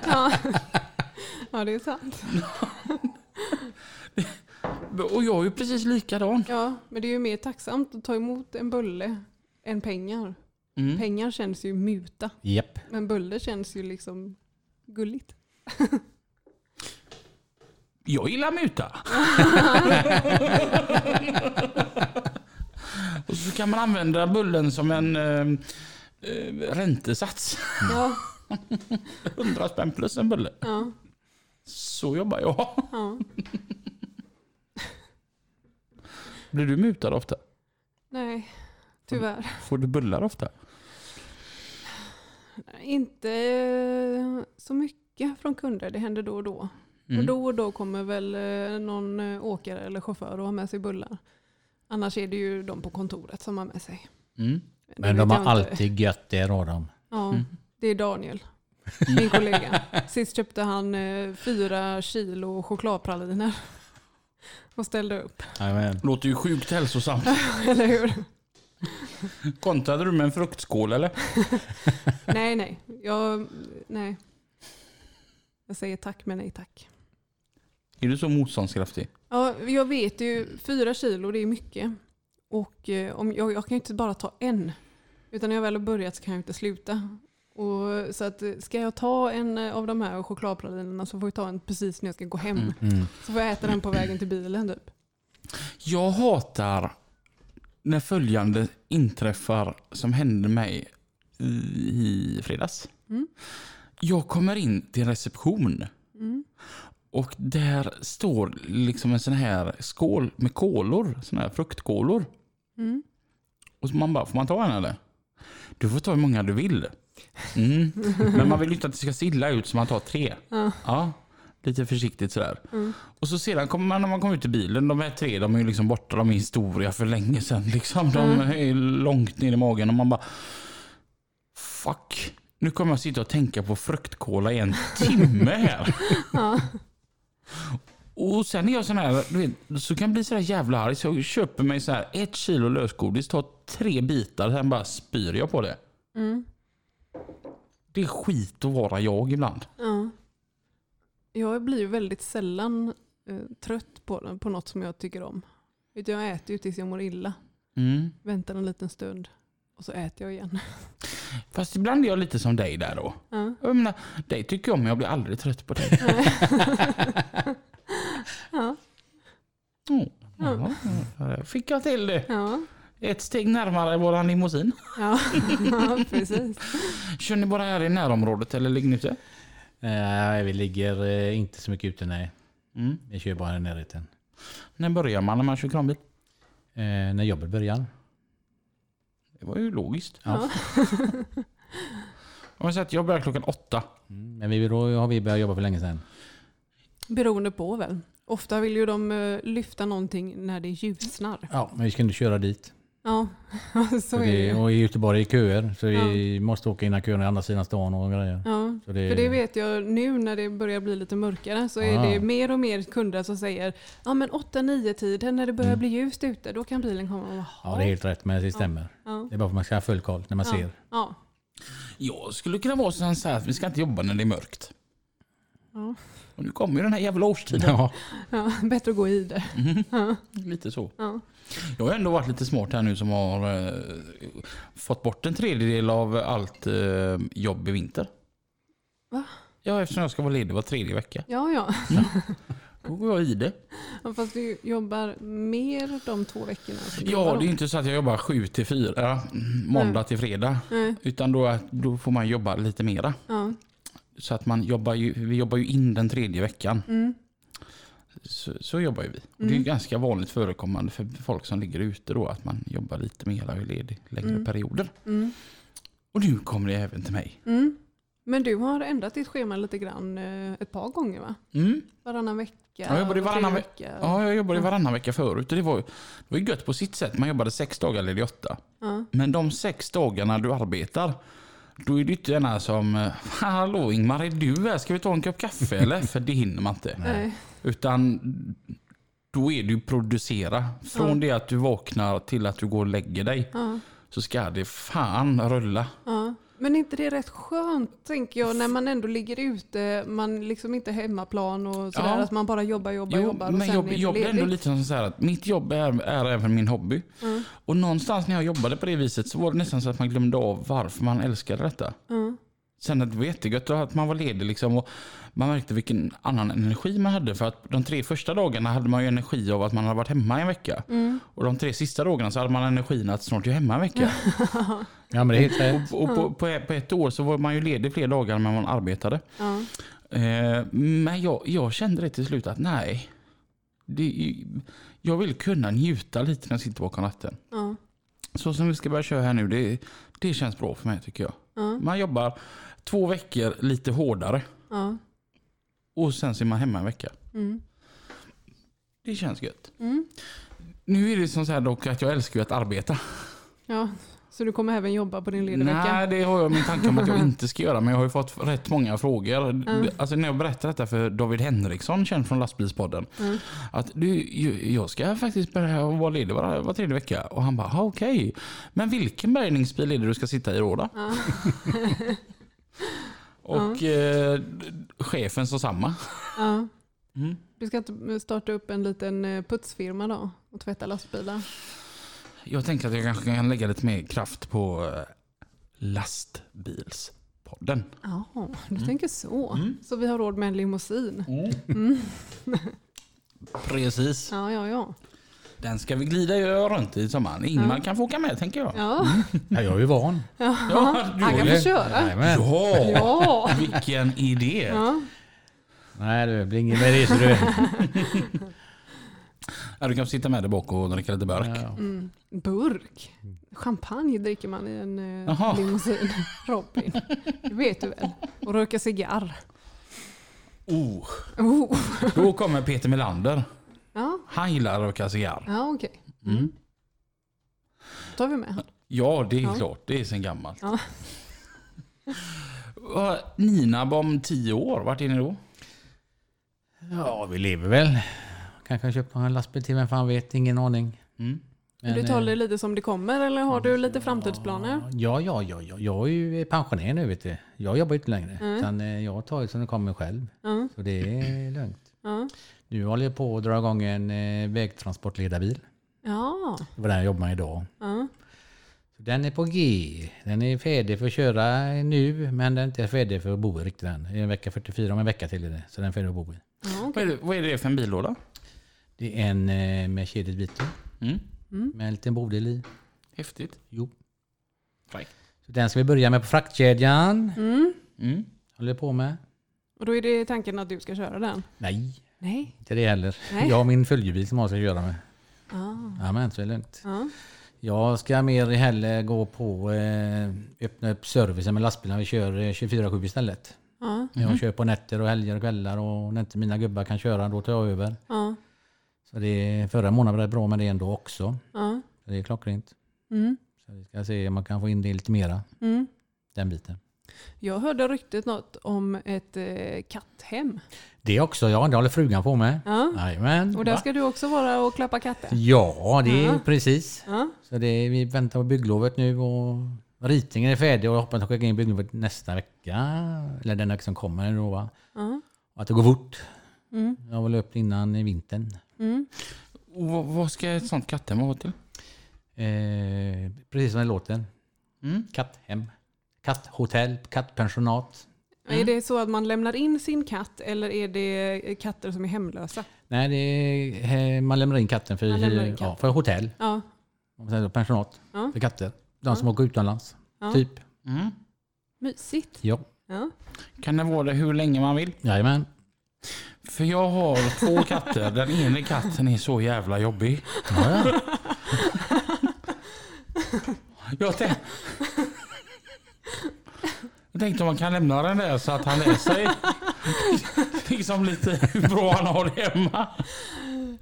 ja. ja, det är sant. *laughs* Och jag är ju precis likadan. Ja, men det är ju mer tacksamt att ta emot en bulle än pengar. Mm. Pengar känns ju muta, Japp. men bulle känns ju liksom gulligt. *laughs* Jag gillar muta. *laughs* Och så kan man använda bullen som en eh, eh, räntesats. Ja, *laughs* 100 spänn plus en bulle. ja, Så jobbar jag. ja. *laughs* Blir du mutad ofta? Nej, tyvärr. Får du bullar ofta? Inte så mycket från kunder, det händer då och då. Mm. Och då och då kommer väl eh, någon eh, åkare eller chaufför och har med sig bullar. Annars är det ju de på kontoret som har med sig. Mm. Men de har alltid gött det har de. Ja, det är Daniel, min kollega. Sist köpte han eh, fyra kilo chokladpraliner *laughs* och ställde upp. Jajamän. Låter ju sjukt hälsosamt. *laughs* Eller hur? Kontrade du med en fruktskål eller? *laughs* Nej, nej. Jag, nej. Jag säger tack men nej tack. Är du så motståndskraftig? Ja, jag vet ju, fyra kilo det är mycket. Och eh, om jag, jag kan ju inte bara ta en. Utan när jag väl har börjat så kan jag inte sluta. Och, så att, eh, ska jag ta en eh, av de här chokladpralinerna så får jag ta en precis när jag ska gå hem. Mm. Mm. Så får jag äta den på vägen till bilen typ. Jag hatar när följande inträffar som hände mig i fredags. Mm. Jag kommer in till en reception Mm. Och där står liksom en sån här skål med kolor, såna här fruktkolor. Mm. Och man bara, får man ta en eller? Du får ta hur många du vill. Mm. Men man vill ju inte att det ska se illa ut så man tar tre. Ja. Ja, lite försiktigt sådär. Mm. Och så sedan kommer man när man kommer ut i bilen, de här tre de är ju liksom borta, de är historia för länge sedan. Liksom. De Mm. är långt ner i magen och man bara Fuck. nu kommer jag sitta och tänka på fruktkola i en timme här. Ja. Och sen är jag sån här, du vet, så kan jag bli så jävla arg så jag köper mig så här ett kilo lösgodis, tar tre bitar, sen bara spyr jag på det. Mm. Det är skit att vara jag ibland. Ja. Jag blir ju väldigt sällan eh, trött på, på något som jag tycker om. Jag äter ju tills jag mår illa. Mm. Väntar en liten stund och så äter jag igen. *laughs* Fast ibland är jag lite som dig där då. Ja. Jag menar, dig tycker jag om men jag blir aldrig trött på dig. *laughs* Ja. Mm. Ja, ja, fick jag till det. Ja. Ett steg närmare våran limousin. Ja. *laughs* ja, precis. Kör ni bara här i närområdet eller ligger ni ute? Eh, vi ligger eh, inte så mycket ute nej. Mm. Vi kör bara i närheten. När börjar man när man kör kranbil? Eh, när jobbet börjar. Det var ju logiskt. Ja. Om jag säger att jag börjar klockan åtta. Mm, men vi, då har vi börjat jobba för länge sedan. Beroende på väl. Ofta vill ju de eh, lyfta någonting när det ljusnar. Ja, men vi ska inte köra dit. Ja, *laughs* så är det och i Göteborg är det köer. Så vi måste åka innan köerna är andra sidan stan och grejer. Ja. Så det, För det vet jag nu när det börjar bli lite mörkare så är Ah. det mer och mer kunder som säger ja men 8-9 tiden när det börjar Mm. bli ljust ute då kan bilen komma. Ja, det är helt rätt. Men det stämmer. ja. Det är bara för att man ska ha full koll när man Ja. ser. Ja. Jag skulle kunna vara så här att vi ska inte jobba när det är mörkt. Och nu kommer ju den här jävla årstiden. Ja. ja, bättre att gå i det. Ja. Lite så. Ja. Jag har ändå varit lite smart här nu som har eh, fått bort en tredjedel av allt eh, jobb i vinter. Va? Ja, eftersom jag ska vara ledig var tredje vecka. Ja, ja. Då går jag i det. ja. Fast du jobbar mer de två veckorna. Ja, det är inte så att jag jobbar sju till fyra, måndag till fredag. Nej. Utan då, då får man jobba lite mera. Ja. Så att man jobbar ju, vi jobbar ju in den tredje veckan. Mm. Så, så jobbar ju vi. Och det är Mm. ganska vanligt förekommande för folk som ligger ute då att man jobbar lite mer och är ledig längre Mm. perioder. Mm. Och nu kommer det även till mig. Mm. Men du har ändrat ditt schema lite grann eh, ett par gånger va? Mm. Varannan vecka? jag jobbade var varannan ve- vecka. Ja, jag jobbade varannan vecka förut det var, det var ju gött på sitt sätt. Man jobbade sex dagar eller åtta. Ja. Men de sex dagarna du arbetar, då är det inte ena som eh, *laughs* Hallå Ingmar, är du här? Ska vi ta en kopp kaffe eller? För det hinner man inte. Nej. Utan då är det ju producera. Från Ja. det att du vaknar till att du går och lägger dig Ja. så ska det fan rulla. Ja. Men är inte det rätt skönt, tänker jag, när man ändå ligger ute, man liksom inte är hemmaplan och sådär, Ja. att man bara jobbar, jobbar, Jo, jobbar och men sen jobb, är det jobb är ändå lite som så här att mitt jobb är, är även min hobby. Ja. Och någonstans när jag jobbade på det viset så var det nästan så att man glömde av varför man älskade detta. Ja. Sen att det var jättegött att man var ledig liksom och man märkte vilken annan energi man hade. För att de tre första dagarna hade man ju energi av att man hade varit hemma en vecka. Mm. Och de tre sista dagarna så hade man energin att snart är jag hemma en vecka. *laughs* ja, men det är. Och, och på, på, på ett år så var man ju ledig fler dagar än man arbetade. Eh, men jag, jag kände det till slut att nej. Det, jag vill kunna njuta lite när jag sitter bakom ratten. Ja. Så som vi ska börja köra här nu, det, det känns bra för mig tycker jag. Ja. Man jobbar två veckor lite hårdare Ja. och sen så är man hemma en vecka. Mm. Det känns gött. Mm. Nu är det som så här dock att jag älskar ju att arbeta. ja. Så du kommer även jobba på din lediga vecka? Nej, det har jag min tanke om att jag inte ska göra. Men jag har ju fått rätt många frågor. Mm. Alltså när jag berättar detta för David Henriksson, känd från lastbilspodden. Mm. Att du, jag ska faktiskt börja vara ledig var, var tredje vecka. Och han bara, "Ah, okej. Men vilken bärgningsbil är det du ska sitta i då? då? Ja. *laughs* Och eh, chefen sa samma. Ja. Mm. Du ska inte starta upp en liten eh, putsfirma då och tvätta lastbilar? Jag tänker att jag kanske kan lägga lite mer kraft på eh, lastbilspodden. Ja, du tänker så. Mm. Så vi har råd med en limousin? *laughs* Precis. Ja, ja, ja. Den ska vi glida runt i sommaren. Ingmar Ja. kan få åka med tänker jag. Ja, *laughs* Ja, jag är ju van. Ja, du han kan få köra. Ja, Ja. vilken idé. ja. Nej, det blir inget med det. Så du. Ja, du kan få sitta med där bak och dricka lite burk. Ja. Mm. Burk. Champagne dricker man i en eh, Jaha. limousin. *laughs* Robin, det vet du väl? Och röka cigarr. Oh, Oh. då kommer Peter Melander. Ja, Han gillar att röka cigarr. ja okej. Mm. tar vi med han. Ja, det är Ja. klart. Det är sen gammalt. Ja. *laughs* Vad- Nina om tio år, vart är ni då? Ja, vi lever väl. Kanske köpa en lastbil till, vem fan vet, ingen aning. Mm. Men, du tar eh, det lite som det kommer eller har du lite framtidsplaner? Ja, ja, ja, ja. Jag är ju pensionär nu vet du. Jag jobbar inte längre. Mm. Utan eh, jag tar det som det kommer själv. Ja, Så det är lugnt. Ja. Nu håller jag på att dra igång en eh, vägtransportledarbil. ja, Det var den jag jobbar med idag. ja. Så den är på G. Den är färdig för att köra nu, men den är inte färdig för att bo i riktigt än. Det är en vecka 44, om en vecka till är det. Så den är färdig att bo i. ja Vad, okej. är det, vad är det för en billåda? Det är en eh, Mercedes Vito Mm. med en liten bodel i. Häftigt. Jo. Så den ska vi börja med på fraktkedjan. Mm. Mm. Håller på med. Och då är det tanken att du ska köra den? Nej, Nej. inte det heller. Nej. Jag har min följebil som jag ska köra med. Ah. Ja, men så är det lugnt. Ja. Jag ska mer heller gå på eh, öppna upp servicen med lastbilarna. Vi kör eh, 24-7 istället. Ja. Jag kör på nätter och helger och kvällar och när inte mina gubbar kan köra då tar jag över. Ja. Så det, förra månaden var det bra med det ändå också. Ja. Så det är klockrent. Mm. Så vi ska se om man kan få in det lite mera, Mm. den biten. Jag hörde ryktet något om ett eh, katthem. Det också, ja. Det håller frugan på med. Ja. Jajamän. Och där Va? ska du också vara och klappa katter? Ja, det är Ja. precis. Ja. Så det är, vi väntar på bygglovet nu och ritningen är färdig och jag hoppas att skicka in bygglovet nästa vecka. Eller den vecka som kommer då va. Ja. Och att det går fort. Mm. Jag vill upp innan i vintern. Mm. Och vad, vad ska ett sånt katthem vara till? Eh, precis som det låter. Mm. Katthem. Katthotell, kattpensionat. Är det så att man lämnar in sin katt eller är det katter som är hemlösa? Nej, det är, eh, man lämnar in katten för, in ja, katten. för hotell. Ja. Pensionat Ja. för katter. De som åker utomlands. Ja. Typ. Mm. Mysigt. Ja. Ja. Kan det vara det hur länge man vill? Jajamän. För jag har två katter. Den ena katten är så jävla jobbig. Ja, ja. Jag. Jag tänkte om man kan lämna den där så att han lär sig *laughs* liksom lite hur bra han har det hemma.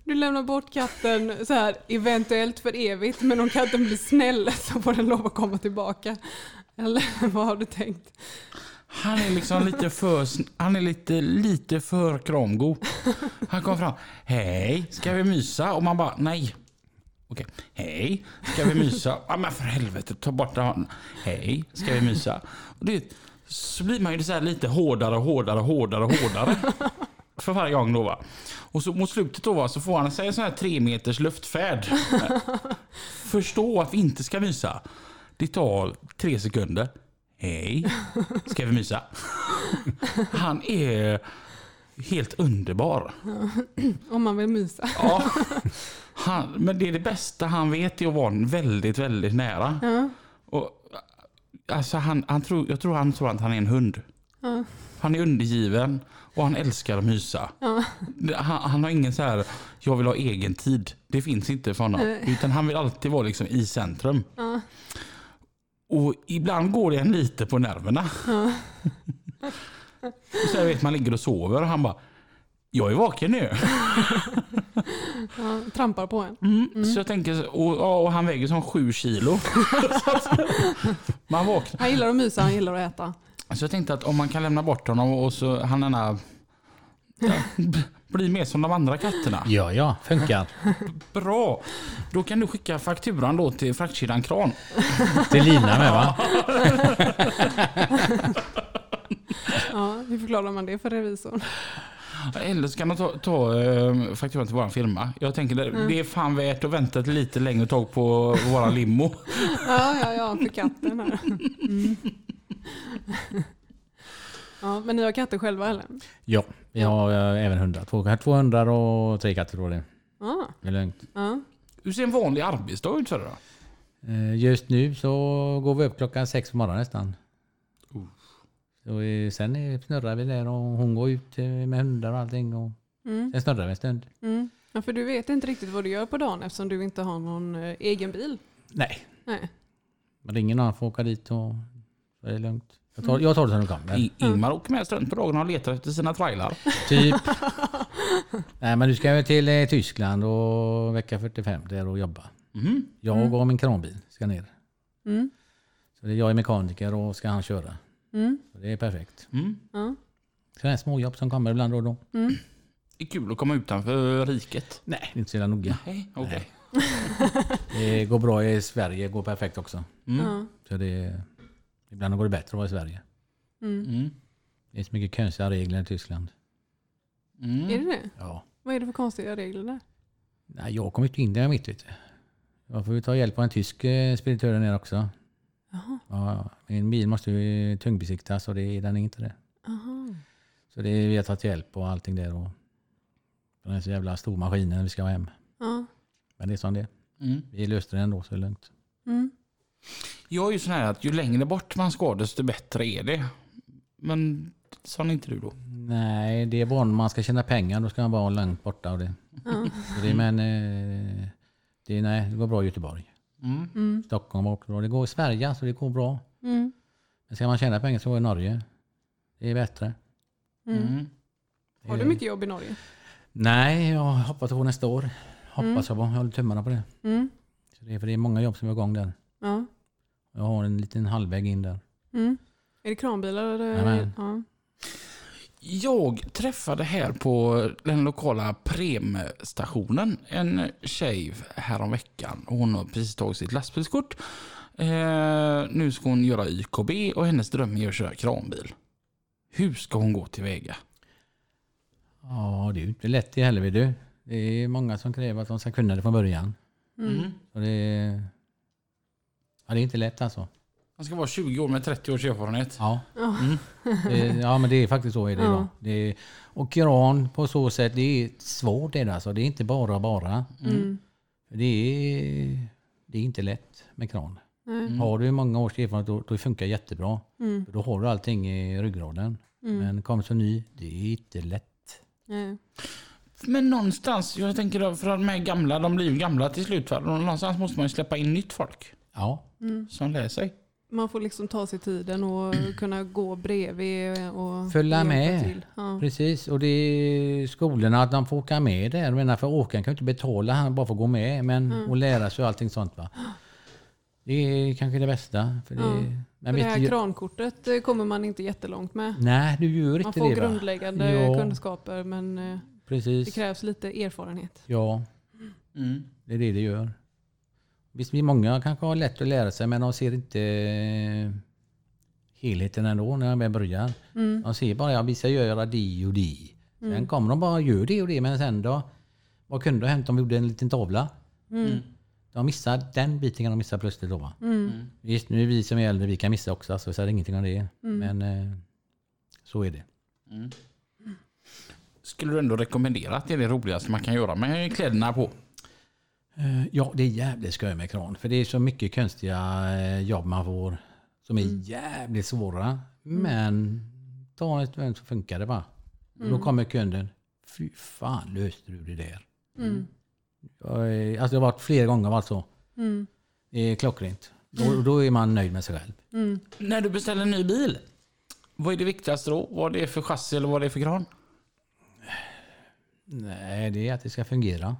Du lämnar bort katten så här eventuellt för evigt men om katten blir snäll så får den lov att komma tillbaka. Eller *laughs* vad har du tänkt? Han är liksom lite för, han är lite, lite för kramgo. Han kommer fram. Hej, ska vi mysa? Och man bara nej. Okej, hej, ska vi mysa? Ja, men för helvete, ta bort den. Hej, ska vi mysa? Och det, så blir man ju så här lite hårdare, hårdare, hårdare, hårdare. *laughs* För varje gång då va. Och så mot slutet då va, så får han en sån här tre meters luftfärd. *laughs* Förstå att vi inte ska mysa. Det tar tre sekunder. Hej, ska vi mysa? *laughs* Han är helt underbar. *clears throat* Om man vill mysa. Ja. Han, men det är det bästa han vet är att vara väldigt, väldigt nära. Ja. Alltså han, han tror, jag tror han tror att han är en hund. Ja. Han är undergiven och han älskar att mysa. Ja. Han, han har ingen så här, jag vill ha egen tid. Det finns inte för honom. Nej. Utan han vill alltid vara liksom i centrum. Ja. Och ibland går det en lite på nerverna. *laughs* och så vet man ligger och sover och han bara, jag är vaken nu. *laughs* Ja, trampar på en. Mm. Så jag tänker, och, och han väger som sju kilo. *laughs* Man vaknar. Han gillar att mysa, han gillar att äta. Så jag tänkte att om man kan lämna bort honom och så han ja, *laughs* b- blir mer som de andra katterna. Ja, ja. Funkar. Bra! Då kan du skicka fakturan då till fraktkedjan Kran. Till Lina med va? *laughs* Ja, hur förklarar man det för revisorn? Eller så kan man ta, ta eh, fakturan till vår firma. Jag tänker det, det är fan värt att vänta ett lite längre tag på våra limo. *laughs* Ja, ja, ja, för katten här. Mm. *laughs* Ja, men ni har katter själva eller? Ja, vi har eh, även hundar. Två, två hundar och tre katter då det. Ja, Det är lugnt. Hur ser en vanlig arbetsdag ut för dig då? Eh, Just nu så går vi upp klockan sex på morgonen nästan. Så eh, sen eh, snurrar vi där och hon går ut eh, med hundar och allting. Och Mm. sen snurrar vi en stund. Mm. ja. För du vet inte riktigt vad du gör på dagen eftersom du inte har någon egen bil. Nej, Nej. man ringer någon får åka dit och så är det lugnt. Jag tar, jag tar det som det kommer. I, Ingmar åker med strunt på dagen och letar efter sina trailar. *laughs* Typ. Nej men du ska ju till eh, Tyskland och vecka 45 där och jobba. Mhm. Jag och min kranbil ska ner. Mm. Så det är jag är mekaniker och ska han köra. Mm. Det är perfekt. Mm. Ja. Sådana här småjobb som kommer ibland då och då. Det är kul att komma utanför riket. Nej, det är inte så jävla noga. Nej, okej. *laughs* Det går bra i Sverige, går perfekt också. Mm. Ja. Så det, ibland går det bättre att vara i Sverige. Mm. Mm. Det är så mycket konstiga regler i Tyskland. Mm. Är det det? Ja. Vad är det för konstiga regler där? Nej, jag kommer inte in där mitt vet du. Jag får ju ta hjälp av en tysk eh, speditör där nere också. Ja, min bil måste ju tungbesiktas och det, den är inte det. Aha. Så det är vi har tagit hjälp och allting där. Och, den är så jävla stor maskin när vi ska hem. Ja. Men det är som det är. Mm. Vi löste det ändå så det är lugnt. Mm. Jag är ju sån här att ju längre bort man ska desto bättre är det. Men sa inte du då? Nej, det är bara om man ska tjäna pengar. Då ska man vara långt borta. Och det. Ja. Så det, men eh, det, nej, det går bra i Göteborg. Mm. Mm. Stockholm var också bra. Det går i Sverige så det går bra. Mm. Men ska man tjäna pengar så går det i Norge. Det är bättre. Mm. Mm. Har du mycket jobb i Norge? Nej, jag hoppas på nästa år. Hoppas jag på. Jag håller tummarna på det. Mm. Så det, är, för det är många jobb som är igång där. Ja. Jag har en liten halvväg in där. Mm. Är det kranbilar? Eller? Ja. Jag träffade här på den lokala premstationen en tjej häromveckan. Hon har precis tagit sitt lastbilskort. Eh, nu ska hon göra YKB och hennes dröm är att köra kranbil. Hur ska hon gå tillväga? Ja, det är ju inte lätt det heller vet du. Det är många som kräver att de ska kunna det från början. Mm. Så det, är, ja, det är inte lätt alltså. Man ska vara 20 år med 30 års erfarenhet. Ja, Ja. det, ja men det är faktiskt så är det Ja. idag. Det är, och Iran på så sätt, det är svårt det är det alltså. Det är inte bara bara. Mm. Det är, det är inte lätt med kran. Nej. Har du många års erfarenhet då, då det funkar jättebra. Mm. Då har du allting i ryggraden. Mm. Men kom så ny, det är inte lätt. Nej. Men någonstans, jag tänker då, för att de här gamla, de blir ju gamla till slut. Va? Någonstans måste man ju släppa in nytt folk Ja, Mm. som lär sig. Man får liksom ta sig tiden och *clears throat* kunna gå bredvid och Följa med. till. Ja. precis. Och det är skolorna att de får åka med där. Jag menar, för åkaren kan ju inte betala, han bara får gå med. Men Mm. och lära sig och allting sånt va. Det är kanske det bästa. För det, Ja. men För det här du, krankortet eh, kommer man inte jättelångt med. nej, du gör Man inte får det grundläggande Ja. kunskaper men eh, det Precis. krävs lite erfarenhet. Ja, Mm. det är det det gör. Visst, vi många kanske har lätt att lära sig men de ser inte eh, helheten ändå när de väl börjar. Mm. De ser bara att vi ska göra det och det. Sen Mm. kommer de bara och gör det och det men sen då? Vad kunde ha hänt om vi gjorde en liten tavla? Mm. De missar den biten kan de missa plötsligt då va? Mm. Visst, nu är vi som är äldre, vi kan missa också så jag säger ingenting om det. Mm. Men eh, så är det. Mm. Skulle du ändå rekommendera att det är det roligaste man kan göra med kläderna på? Eh, Ja, det är jävligt skoj med kran. För det är så mycket konstiga eh, jobb man får som är Mm. jävligt svåra. Men ta ett väl så funkar det bara. Mm. då kommer kunden. Fy fan löste du det där? Mm. Jag, alltså det har varit flera gånger varit så. Mm. Det är klockrent. Då, då är man nöjd med sig själv. Mm. När du beställer en ny bil, vad är det viktigaste då? Vad det är för chassi eller vad det är för kran? Nej, det är att det ska fungera.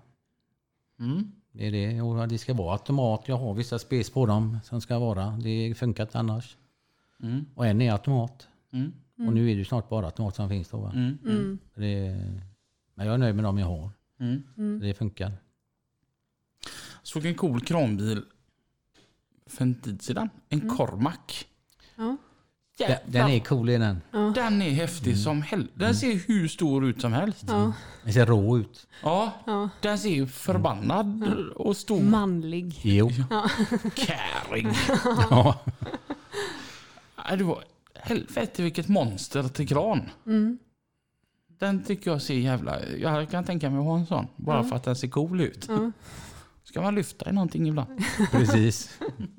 Mm. Det är det. Och det ska vara automat. Jag har vissa spec på dem som ska vara. Det funkar inte annars. Mm. Och en är automat. Mm. Och nu är det ju snart bara automat som finns då. Va? Mm. Mm. Det, men jag är nöjd med dem jag har. Mm. Mm. Det funkar. Såg en cool kranbil för en tid sedan. En Cormac. Ja. Den, den är cool är den. Ja. Den är häftig som helvete. Den ser hur stor ut som helst. Ja. Den ser rå ut. Ja, Ja. den ser ju förbannad och stor. Manlig. Jo. Käring. Ja. Ja, *laughs* det var helvete vilket monster till kran. Mm. Den tycker jag ser jävla... Jag kan tänka mig att ha en sån. Bara för att den ser cool ut. Ja. Ska man lyfta i någonting ibland? Precis. *laughs*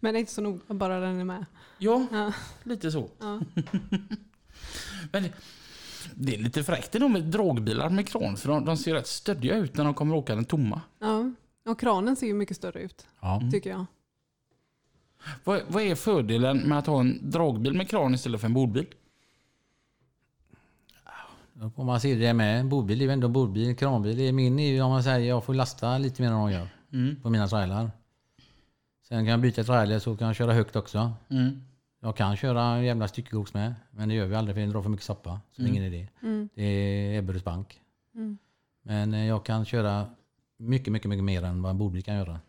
Men det är inte så noga, bara den är med. Ja, Ja. lite så. Ja. *laughs* Men det, är lite fräckt ändå med dragbilar med kran. För de, de ser rätt stöddiga ut när de kommer åka den tomma. Ja. Och kranen ser ju mycket större ut, Ja. tycker jag. Vad, vad är fördelen med att ha en dragbil med kran istället för en bordbil? Får man se det med. Bordbil är ju ändå bordbil. Kranbil det är min är ju om man säger jag får lasta lite mer än de gör. Mm. På mina trailar. Sen kan jag byta trailer så kan jag köra högt också. Mm. Jag kan köra en jävla styckegods med. Men det gör vi aldrig för det drar för mycket soppa. Så det är ingen idé. Mm. Det är Ebberöds bank. Mm. Men eh, jag kan köra mycket, mycket, mycket mer än vad en bodbil kan göra.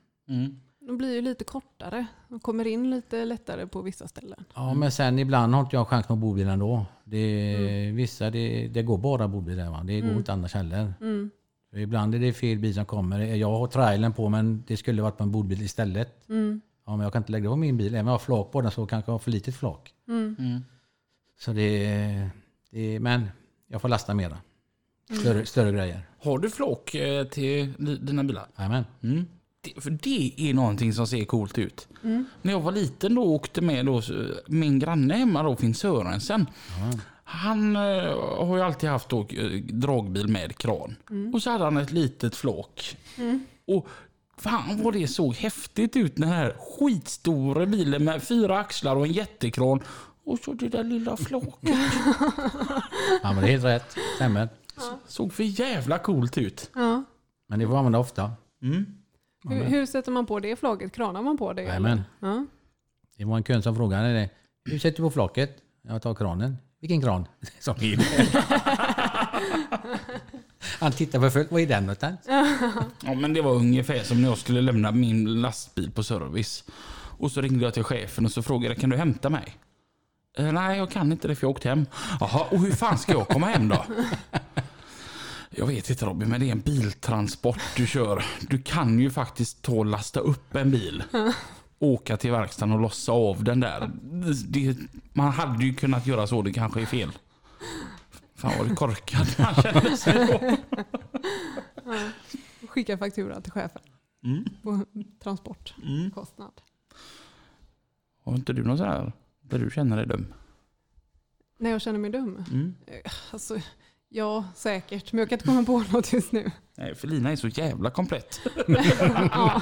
Mm. De blir ju lite kortare. De kommer in lite lättare på vissa ställen. Ja, men sen ibland har inte jag chans med bodbil ändå. Det, Vissa, det, det går bara bodbil där va. Det går inte annars heller. Mm. Ibland är det fel bil som kommer. Jag har trailern på men det skulle varit på en bodbil istället. Mm. Ja, men jag kan inte lägga det på min bil. Även om jag har flak på den så kanske jag har för litet flak. Mm. Mm. Så det, det Men jag får lasta mera. Större, större grejer. Har du flak eh, till di- dina bilar? Jajamän. Mm. Det, för det är någonting som ser coolt ut. När jag var liten då åkte med då, min granne hemma då, Finn Sörensen. Han eh, har ju alltid haft då, eh, dragbil med kran. Och så hade han ett litet flak. Och fan vad det såg häftigt ut den här skitstora bilen med fyra axlar och en jättekran. Och så det där lilla flaket. *laughs* Ja, men det är helt rätt. Stämmer. Såg för jävla coolt ut. Ja. Men det får man använda ofta. Mm. Hur, hur sätter man på det flaget? Kranar man på det? Jajamän. Ja. Det var en kund som frågade det. Hur sätter du på flaket? Jag tar kranen. Vilken kran? *laughs* Som det. *laughs* Han tittar på fullt. Vad är den någonstans? Ja, men det var ungefär som när jag skulle lämna min lastbil på service. Och så ringde jag till chefen och så frågade kan du hämta mig? Eh, nej, jag kan inte det för jag har åkt hem. Jaha, och hur fan ska jag komma hem då? *laughs* Jag vet inte Robin, men det är en biltransport du kör. Du kan ju faktiskt ta och lasta upp en bil. Åka till verkstaden och lossa av den där. Det, man hade ju kunnat göra så, det kanske är fel. Fan vad det korkad *laughs* man känner sig då. Skicka faktura till chefen Mm. på transportkostnad. Har inte du någon sån här där du känner dig dum? När jag känner mig dum? Mm. Alltså, ja, säkert. Men jag kan inte komma på något just nu. Nej, för Lina är så jävla komplett. ja.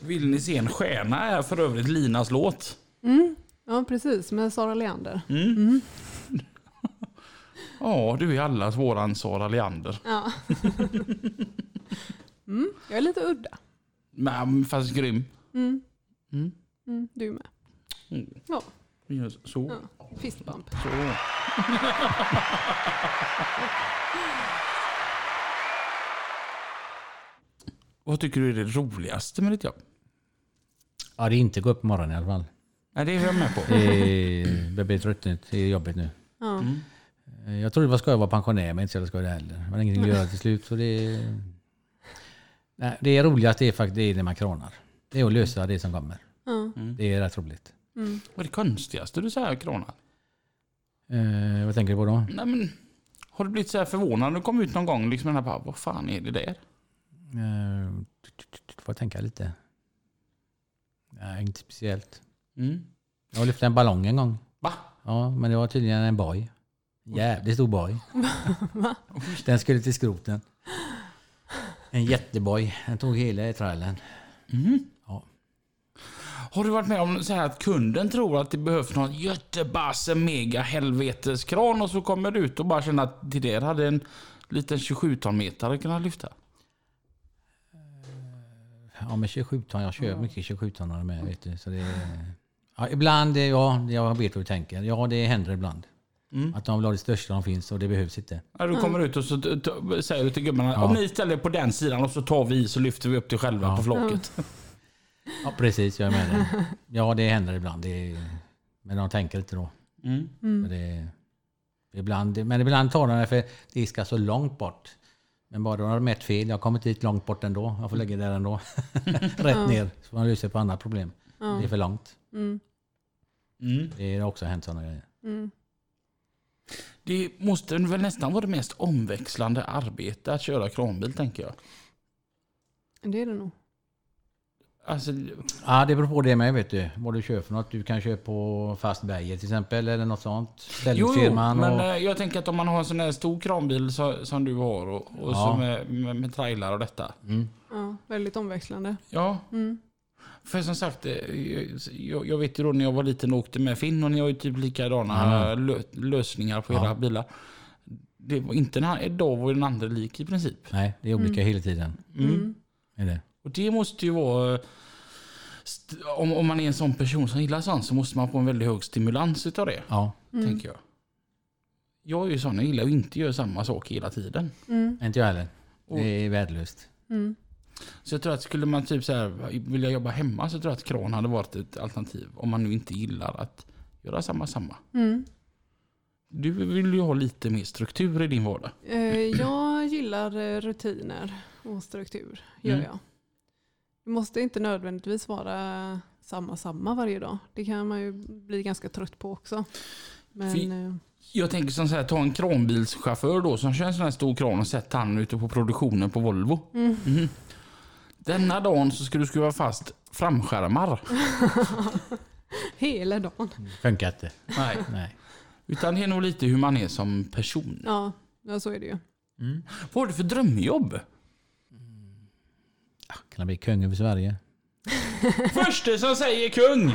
Vill ni se en stjärna är för övrigt Linas låt. Mm. ja, precis. Med Sara Leander. Mm. Ja, du är allas våran Sara Leander. Ja. mm. Jag är lite udda. Men fast grym. Mm. Mm. Mm. Du med. Mm. Ja. Så. ja. Fistbump. så. *laughs* Vad tycker du är det roligaste med ditt jobb? Ja, det är inte gå upp på morgonen i alla fall. Nej, det är jag med på. Det börjar bli tröttnigt. Det är jobbigt nu. Ja. Mm. Jag trodde det var skoj att vara pensionär men inte så jävla skoj det heller. Det var ingenting att *laughs* göra till slut. Så det, är... Nej, det roligaste är faktiskt det är när man kranar. Det är att lösa det som kommer. Ja. Det är rätt roligt. Mm. Vad är det konstigaste du säger Krona? Eh, vad tänker du på då? Nej, men, har du blivit så här förvånad när du kom ut någon gång? Liksom den här bara, vad fan är det där? Eh, får jag tänka lite. Nej, inte speciellt. Mm. Jag lyfte en ballong en gång. Va? Ja, men det var tydligen en boj. Jävligt stor boj. Den skulle till skroten. En jätteboj. Den tog hela trailern. Mm. Har du varit med om så här att kunden tror att det behövs någon jättebasse mega helveteskran och så kommer du ut och bara känner att det där hade en liten 27 tonmetare kunnat lyfta? Ja, med 27 ton. Jag kör mycket 27 tonare med. Vet du, så det är... ja, ibland, eh, ja, jag vet vad du tänker. Ja, det händer ibland. Mm. Att de vill ha det största de finns och det behövs inte. Ja, du kommer ut och så säger du till gubbarna Ja. om ni ställer er på den sidan och så tar vi så lyfter vi upp det själva Ja. på flaket. *laughs* Ja, precis. Jag är med dig. Ja, det händer ibland. Det är... Men de tänker inte då. Mm. För det... ibland, men ibland tar de det för det ska så långt bort. Men bara då har de mätt fel. Jag har kommit dit långt bort ändå. Jag får lägga det där ändå. *laughs* Rätt ner. Så man löser på andra problem. Det är för långt. Mm. Mm. Det har också hänt sådana grejer. Mm. Det måste väl nästan vara det mest omväxlande arbete att köra kranbil tänker jag. Det är det nog. Alltså, Ja, det beror på det med vet du. Vad du kör för något. Du kan köra på fast berget till exempel. Eller något sånt. jo, jo, Ställningsfirman. men och... eh, jag tänker att om man har en sån här stor kranbil så, som du har och, och Ja. med, med, med trailar och detta. Mm. Ja, väldigt omväxlande. Ja, Mm. för som sagt, eh, jag, jag vet ju då när jag var liten och åkte med Finn och ni har ju typ likadana Ja. lö, lösningar på Ja. era bilar. Det var inte den här, idag var den andra lik i princip. Nej, det är olika hela tiden. Mm. Mm. Är det. Och det måste ju vara eh, om, om man är en sån person som gillar sånt så måste man få en väldigt hög stimulans utav det. Ja, Tänker jag. Jag är ju sån, jag gillar att inte göra samma sak hela tiden. Mm. inte jag heller. Det är värdelöst. Mm. Så jag tror att skulle man typ så här, vilja jobba hemma så tror jag att kran hade varit ett alternativ. Om man nu inte gillar att göra samma samma. Mm. Du vill ju ha lite mer struktur i din vardag. Eh, Jag gillar eh, rutiner och struktur, gör Mm. jag. Det måste inte nödvändigtvis vara samma samma varje dag. Det kan man ju bli ganska trött på också. Men eh, Jag tänker som så här, ta en kranbilschaufför då som kör en sån här stor kran och sätt han ute på produktionen på Volvo. Mm. Mhm. Denna dagen så ska du skruva fast framskärmar. *laughs* hela dagen. Funkar inte. Nej. Nej. Utan det är nog lite hur man är som person. Ja, ja så är det ju. Mm. Vad har du för drömjobb? Ja, Kan det bli kung över Sverige? *laughs* Förste som säger kung!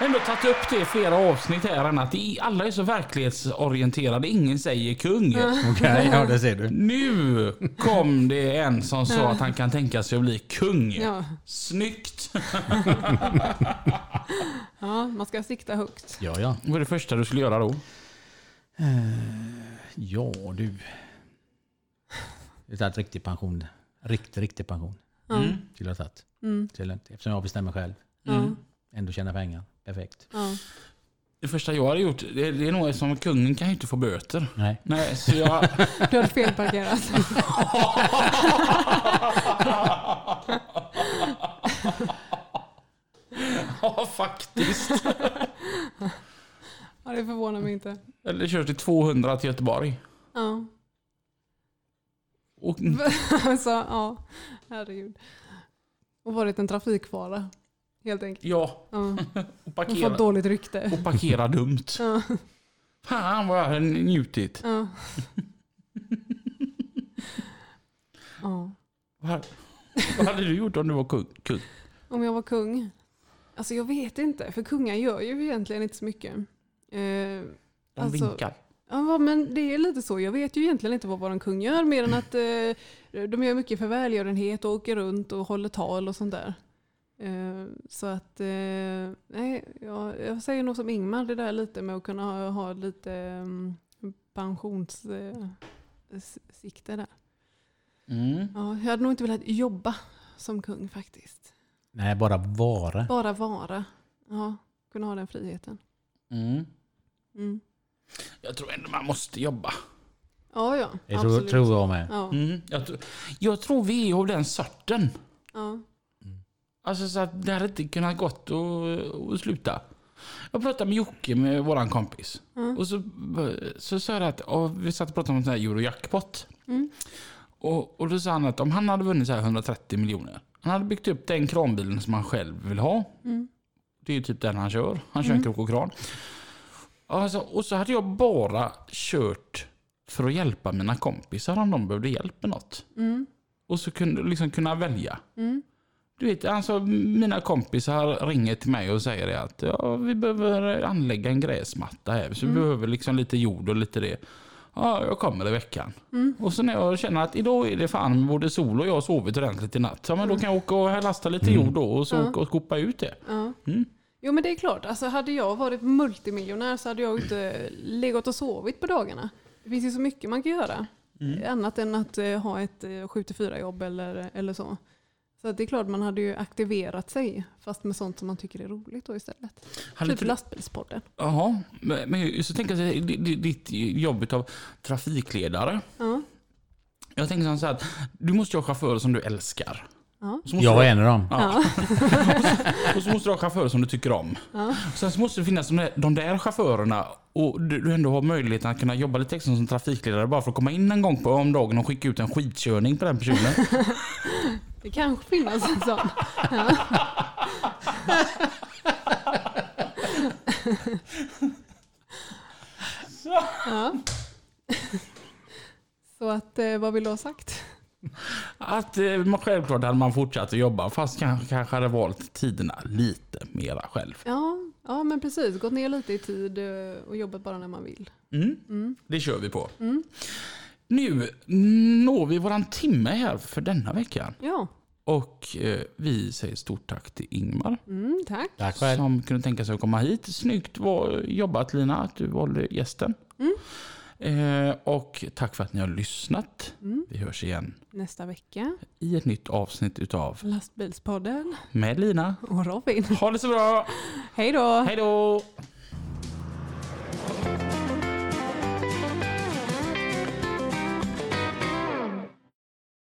Jag har ändå tagit upp det i flera avsnitt här än att alla är så verklighetsorienterade. Ingen säger kung. *laughs* Okej, ja det ser du. Nu kom det en som sa att han kan tänka sig att bli kung. Ja. Snyggt! *laughs* ja, man ska sikta högt. Ja, ja. Vad är det första du skulle göra då? Ja du. Det är ett riktig pension. Riktig, riktig pension. Mm. Skulle jag ha tagit. Mm. Eftersom jag bestämmer själv. Mm. Ändå tjäna pengar. Perfekt. Ja. Det första jag hade gjort, det, det är nog som kungen kan ju inte få böter. Nej. Nej, så jag... *laughs* Du hade felparkerat. *laughs* ja, faktiskt. Ja, det förvånar mig inte. Eller kört till 200 till Göteborg. Ja. Och, *laughs* Alltså, ja. Herregud. Och varit en trafikfara. Helt enkelt. ja, Ja. *laughs* och Och parkera, fått dåligt rykte. och parkera dumt. Ja. Fan vad jag hade njutit. Ja. *laughs* ja. Vad, vad hade du gjort om du var kung? kung? Om jag var kung? Alltså jag vet inte, för kungar gör ju egentligen inte så mycket. Eh, De Alltså- vinkar. Ja, men det är lite så. Jag vet ju egentligen inte vad vår kung gör, mer än att eh, de gör mycket för välgörenhet och åker runt och håller tal och sånt där. Eh, så att, eh, nej, jag, jag säger nog som Ingmar, det där lite med att kunna ha, ha lite um, pensionssikte eh, där. Mm. Ja, jag hade nog inte velat jobba som kung faktiskt. Nej, bara vara. Bara vara. Ja, kunna ha den friheten. Mm. Mm. Jag tror ändå man måste jobba. Ja, ja. Det tror, absolut. tror jag med. Ja, Mm. Jag, tror- jag tror vi är av den sorten. ja. Alltså så att det hade inte kunnat gått att, att sluta. Jag pratade med Jocke, med våran kompis. Mm. Och så, så sa jag att vi satt och pratade om en sån här Eurojackpot. Mm. Och, och då sa han att om han hade vunnit så här 130 miljoner. Han hade byggt upp den kranbilen som han själv vill ha. Mm. Det är ju typ den han kör. Han kör en krok och kran. Alltså, och så hade jag bara kört för att hjälpa mina kompisar om de behövde hjälp med något. Mm. Och så kunde liksom kunna välja. Mm. Du vet, alltså mina kompisar ringer till mig och säger att ja, vi behöver anlägga en gräsmatta här. Så vi behöver liksom lite jord och lite det. Ja, jag kommer i veckan. Mm. Och så när jag känner att idag är det fan både sol och jag har sovit ordentligt i natt. Ja, men då kan jag åka och lasta lite jord då och så Ja. åka och skopa ut det. Ja. Mm. Jo men det är klart, alltså, hade jag varit multimiljonär så hade jag inte legat och sovit på dagarna. Det finns ju så mycket man kan göra. Annat än att eh, ha ett eh, 7-4 jobb eller, eller så. Så det är klart man hade ju aktiverat sig fast med sånt som man tycker är roligt då istället. Hade typ inte- lastbilspodden. Jaha, men så tänker jag di- ditt jobb av trafikledare. Ja. Jag tänker så här att du måste ha chaufförer som du älskar. Ja. Så Jag är en av dem. Ja. *laughs* Och så måste du ha chaufförer som du tycker om. Ja. Sen så måste det finnas de där, de där chaufförerna och du, du ändå har möjligheten att kunna jobba lite extra som trafikledare bara för att komma in en gång på om dagen och skicka ut en skitkörning på den personen. *laughs* Det kanske finns en sån. Ja. *laughs* Ja. Så att, eh, vad vill du ha sagt? Att eh, man självklart hade man fortsatt att jobba fast kanske, kanske hade valt tiderna lite mera själv. Ja, ja, men precis. Gått ner lite i tid eh, och jobbat bara när man vill. Mm. Mm. Det kör vi på. Mm. Nu når vi våran timme här för denna veckan. Ja, Och eh, vi säger stort tack till Ingmar mm, tack. Tack själv. som kunde tänka sig att komma hit. Snyggt var, jobbat Lina att du valde gästen. Eh, och tack för att ni har lyssnat. Mm. Vi hörs igen. Nästa vecka. I ett nytt avsnitt utav Lastbilspodden. Med Lina. Och Robin. Ha det så bra. Hej då. Hej då.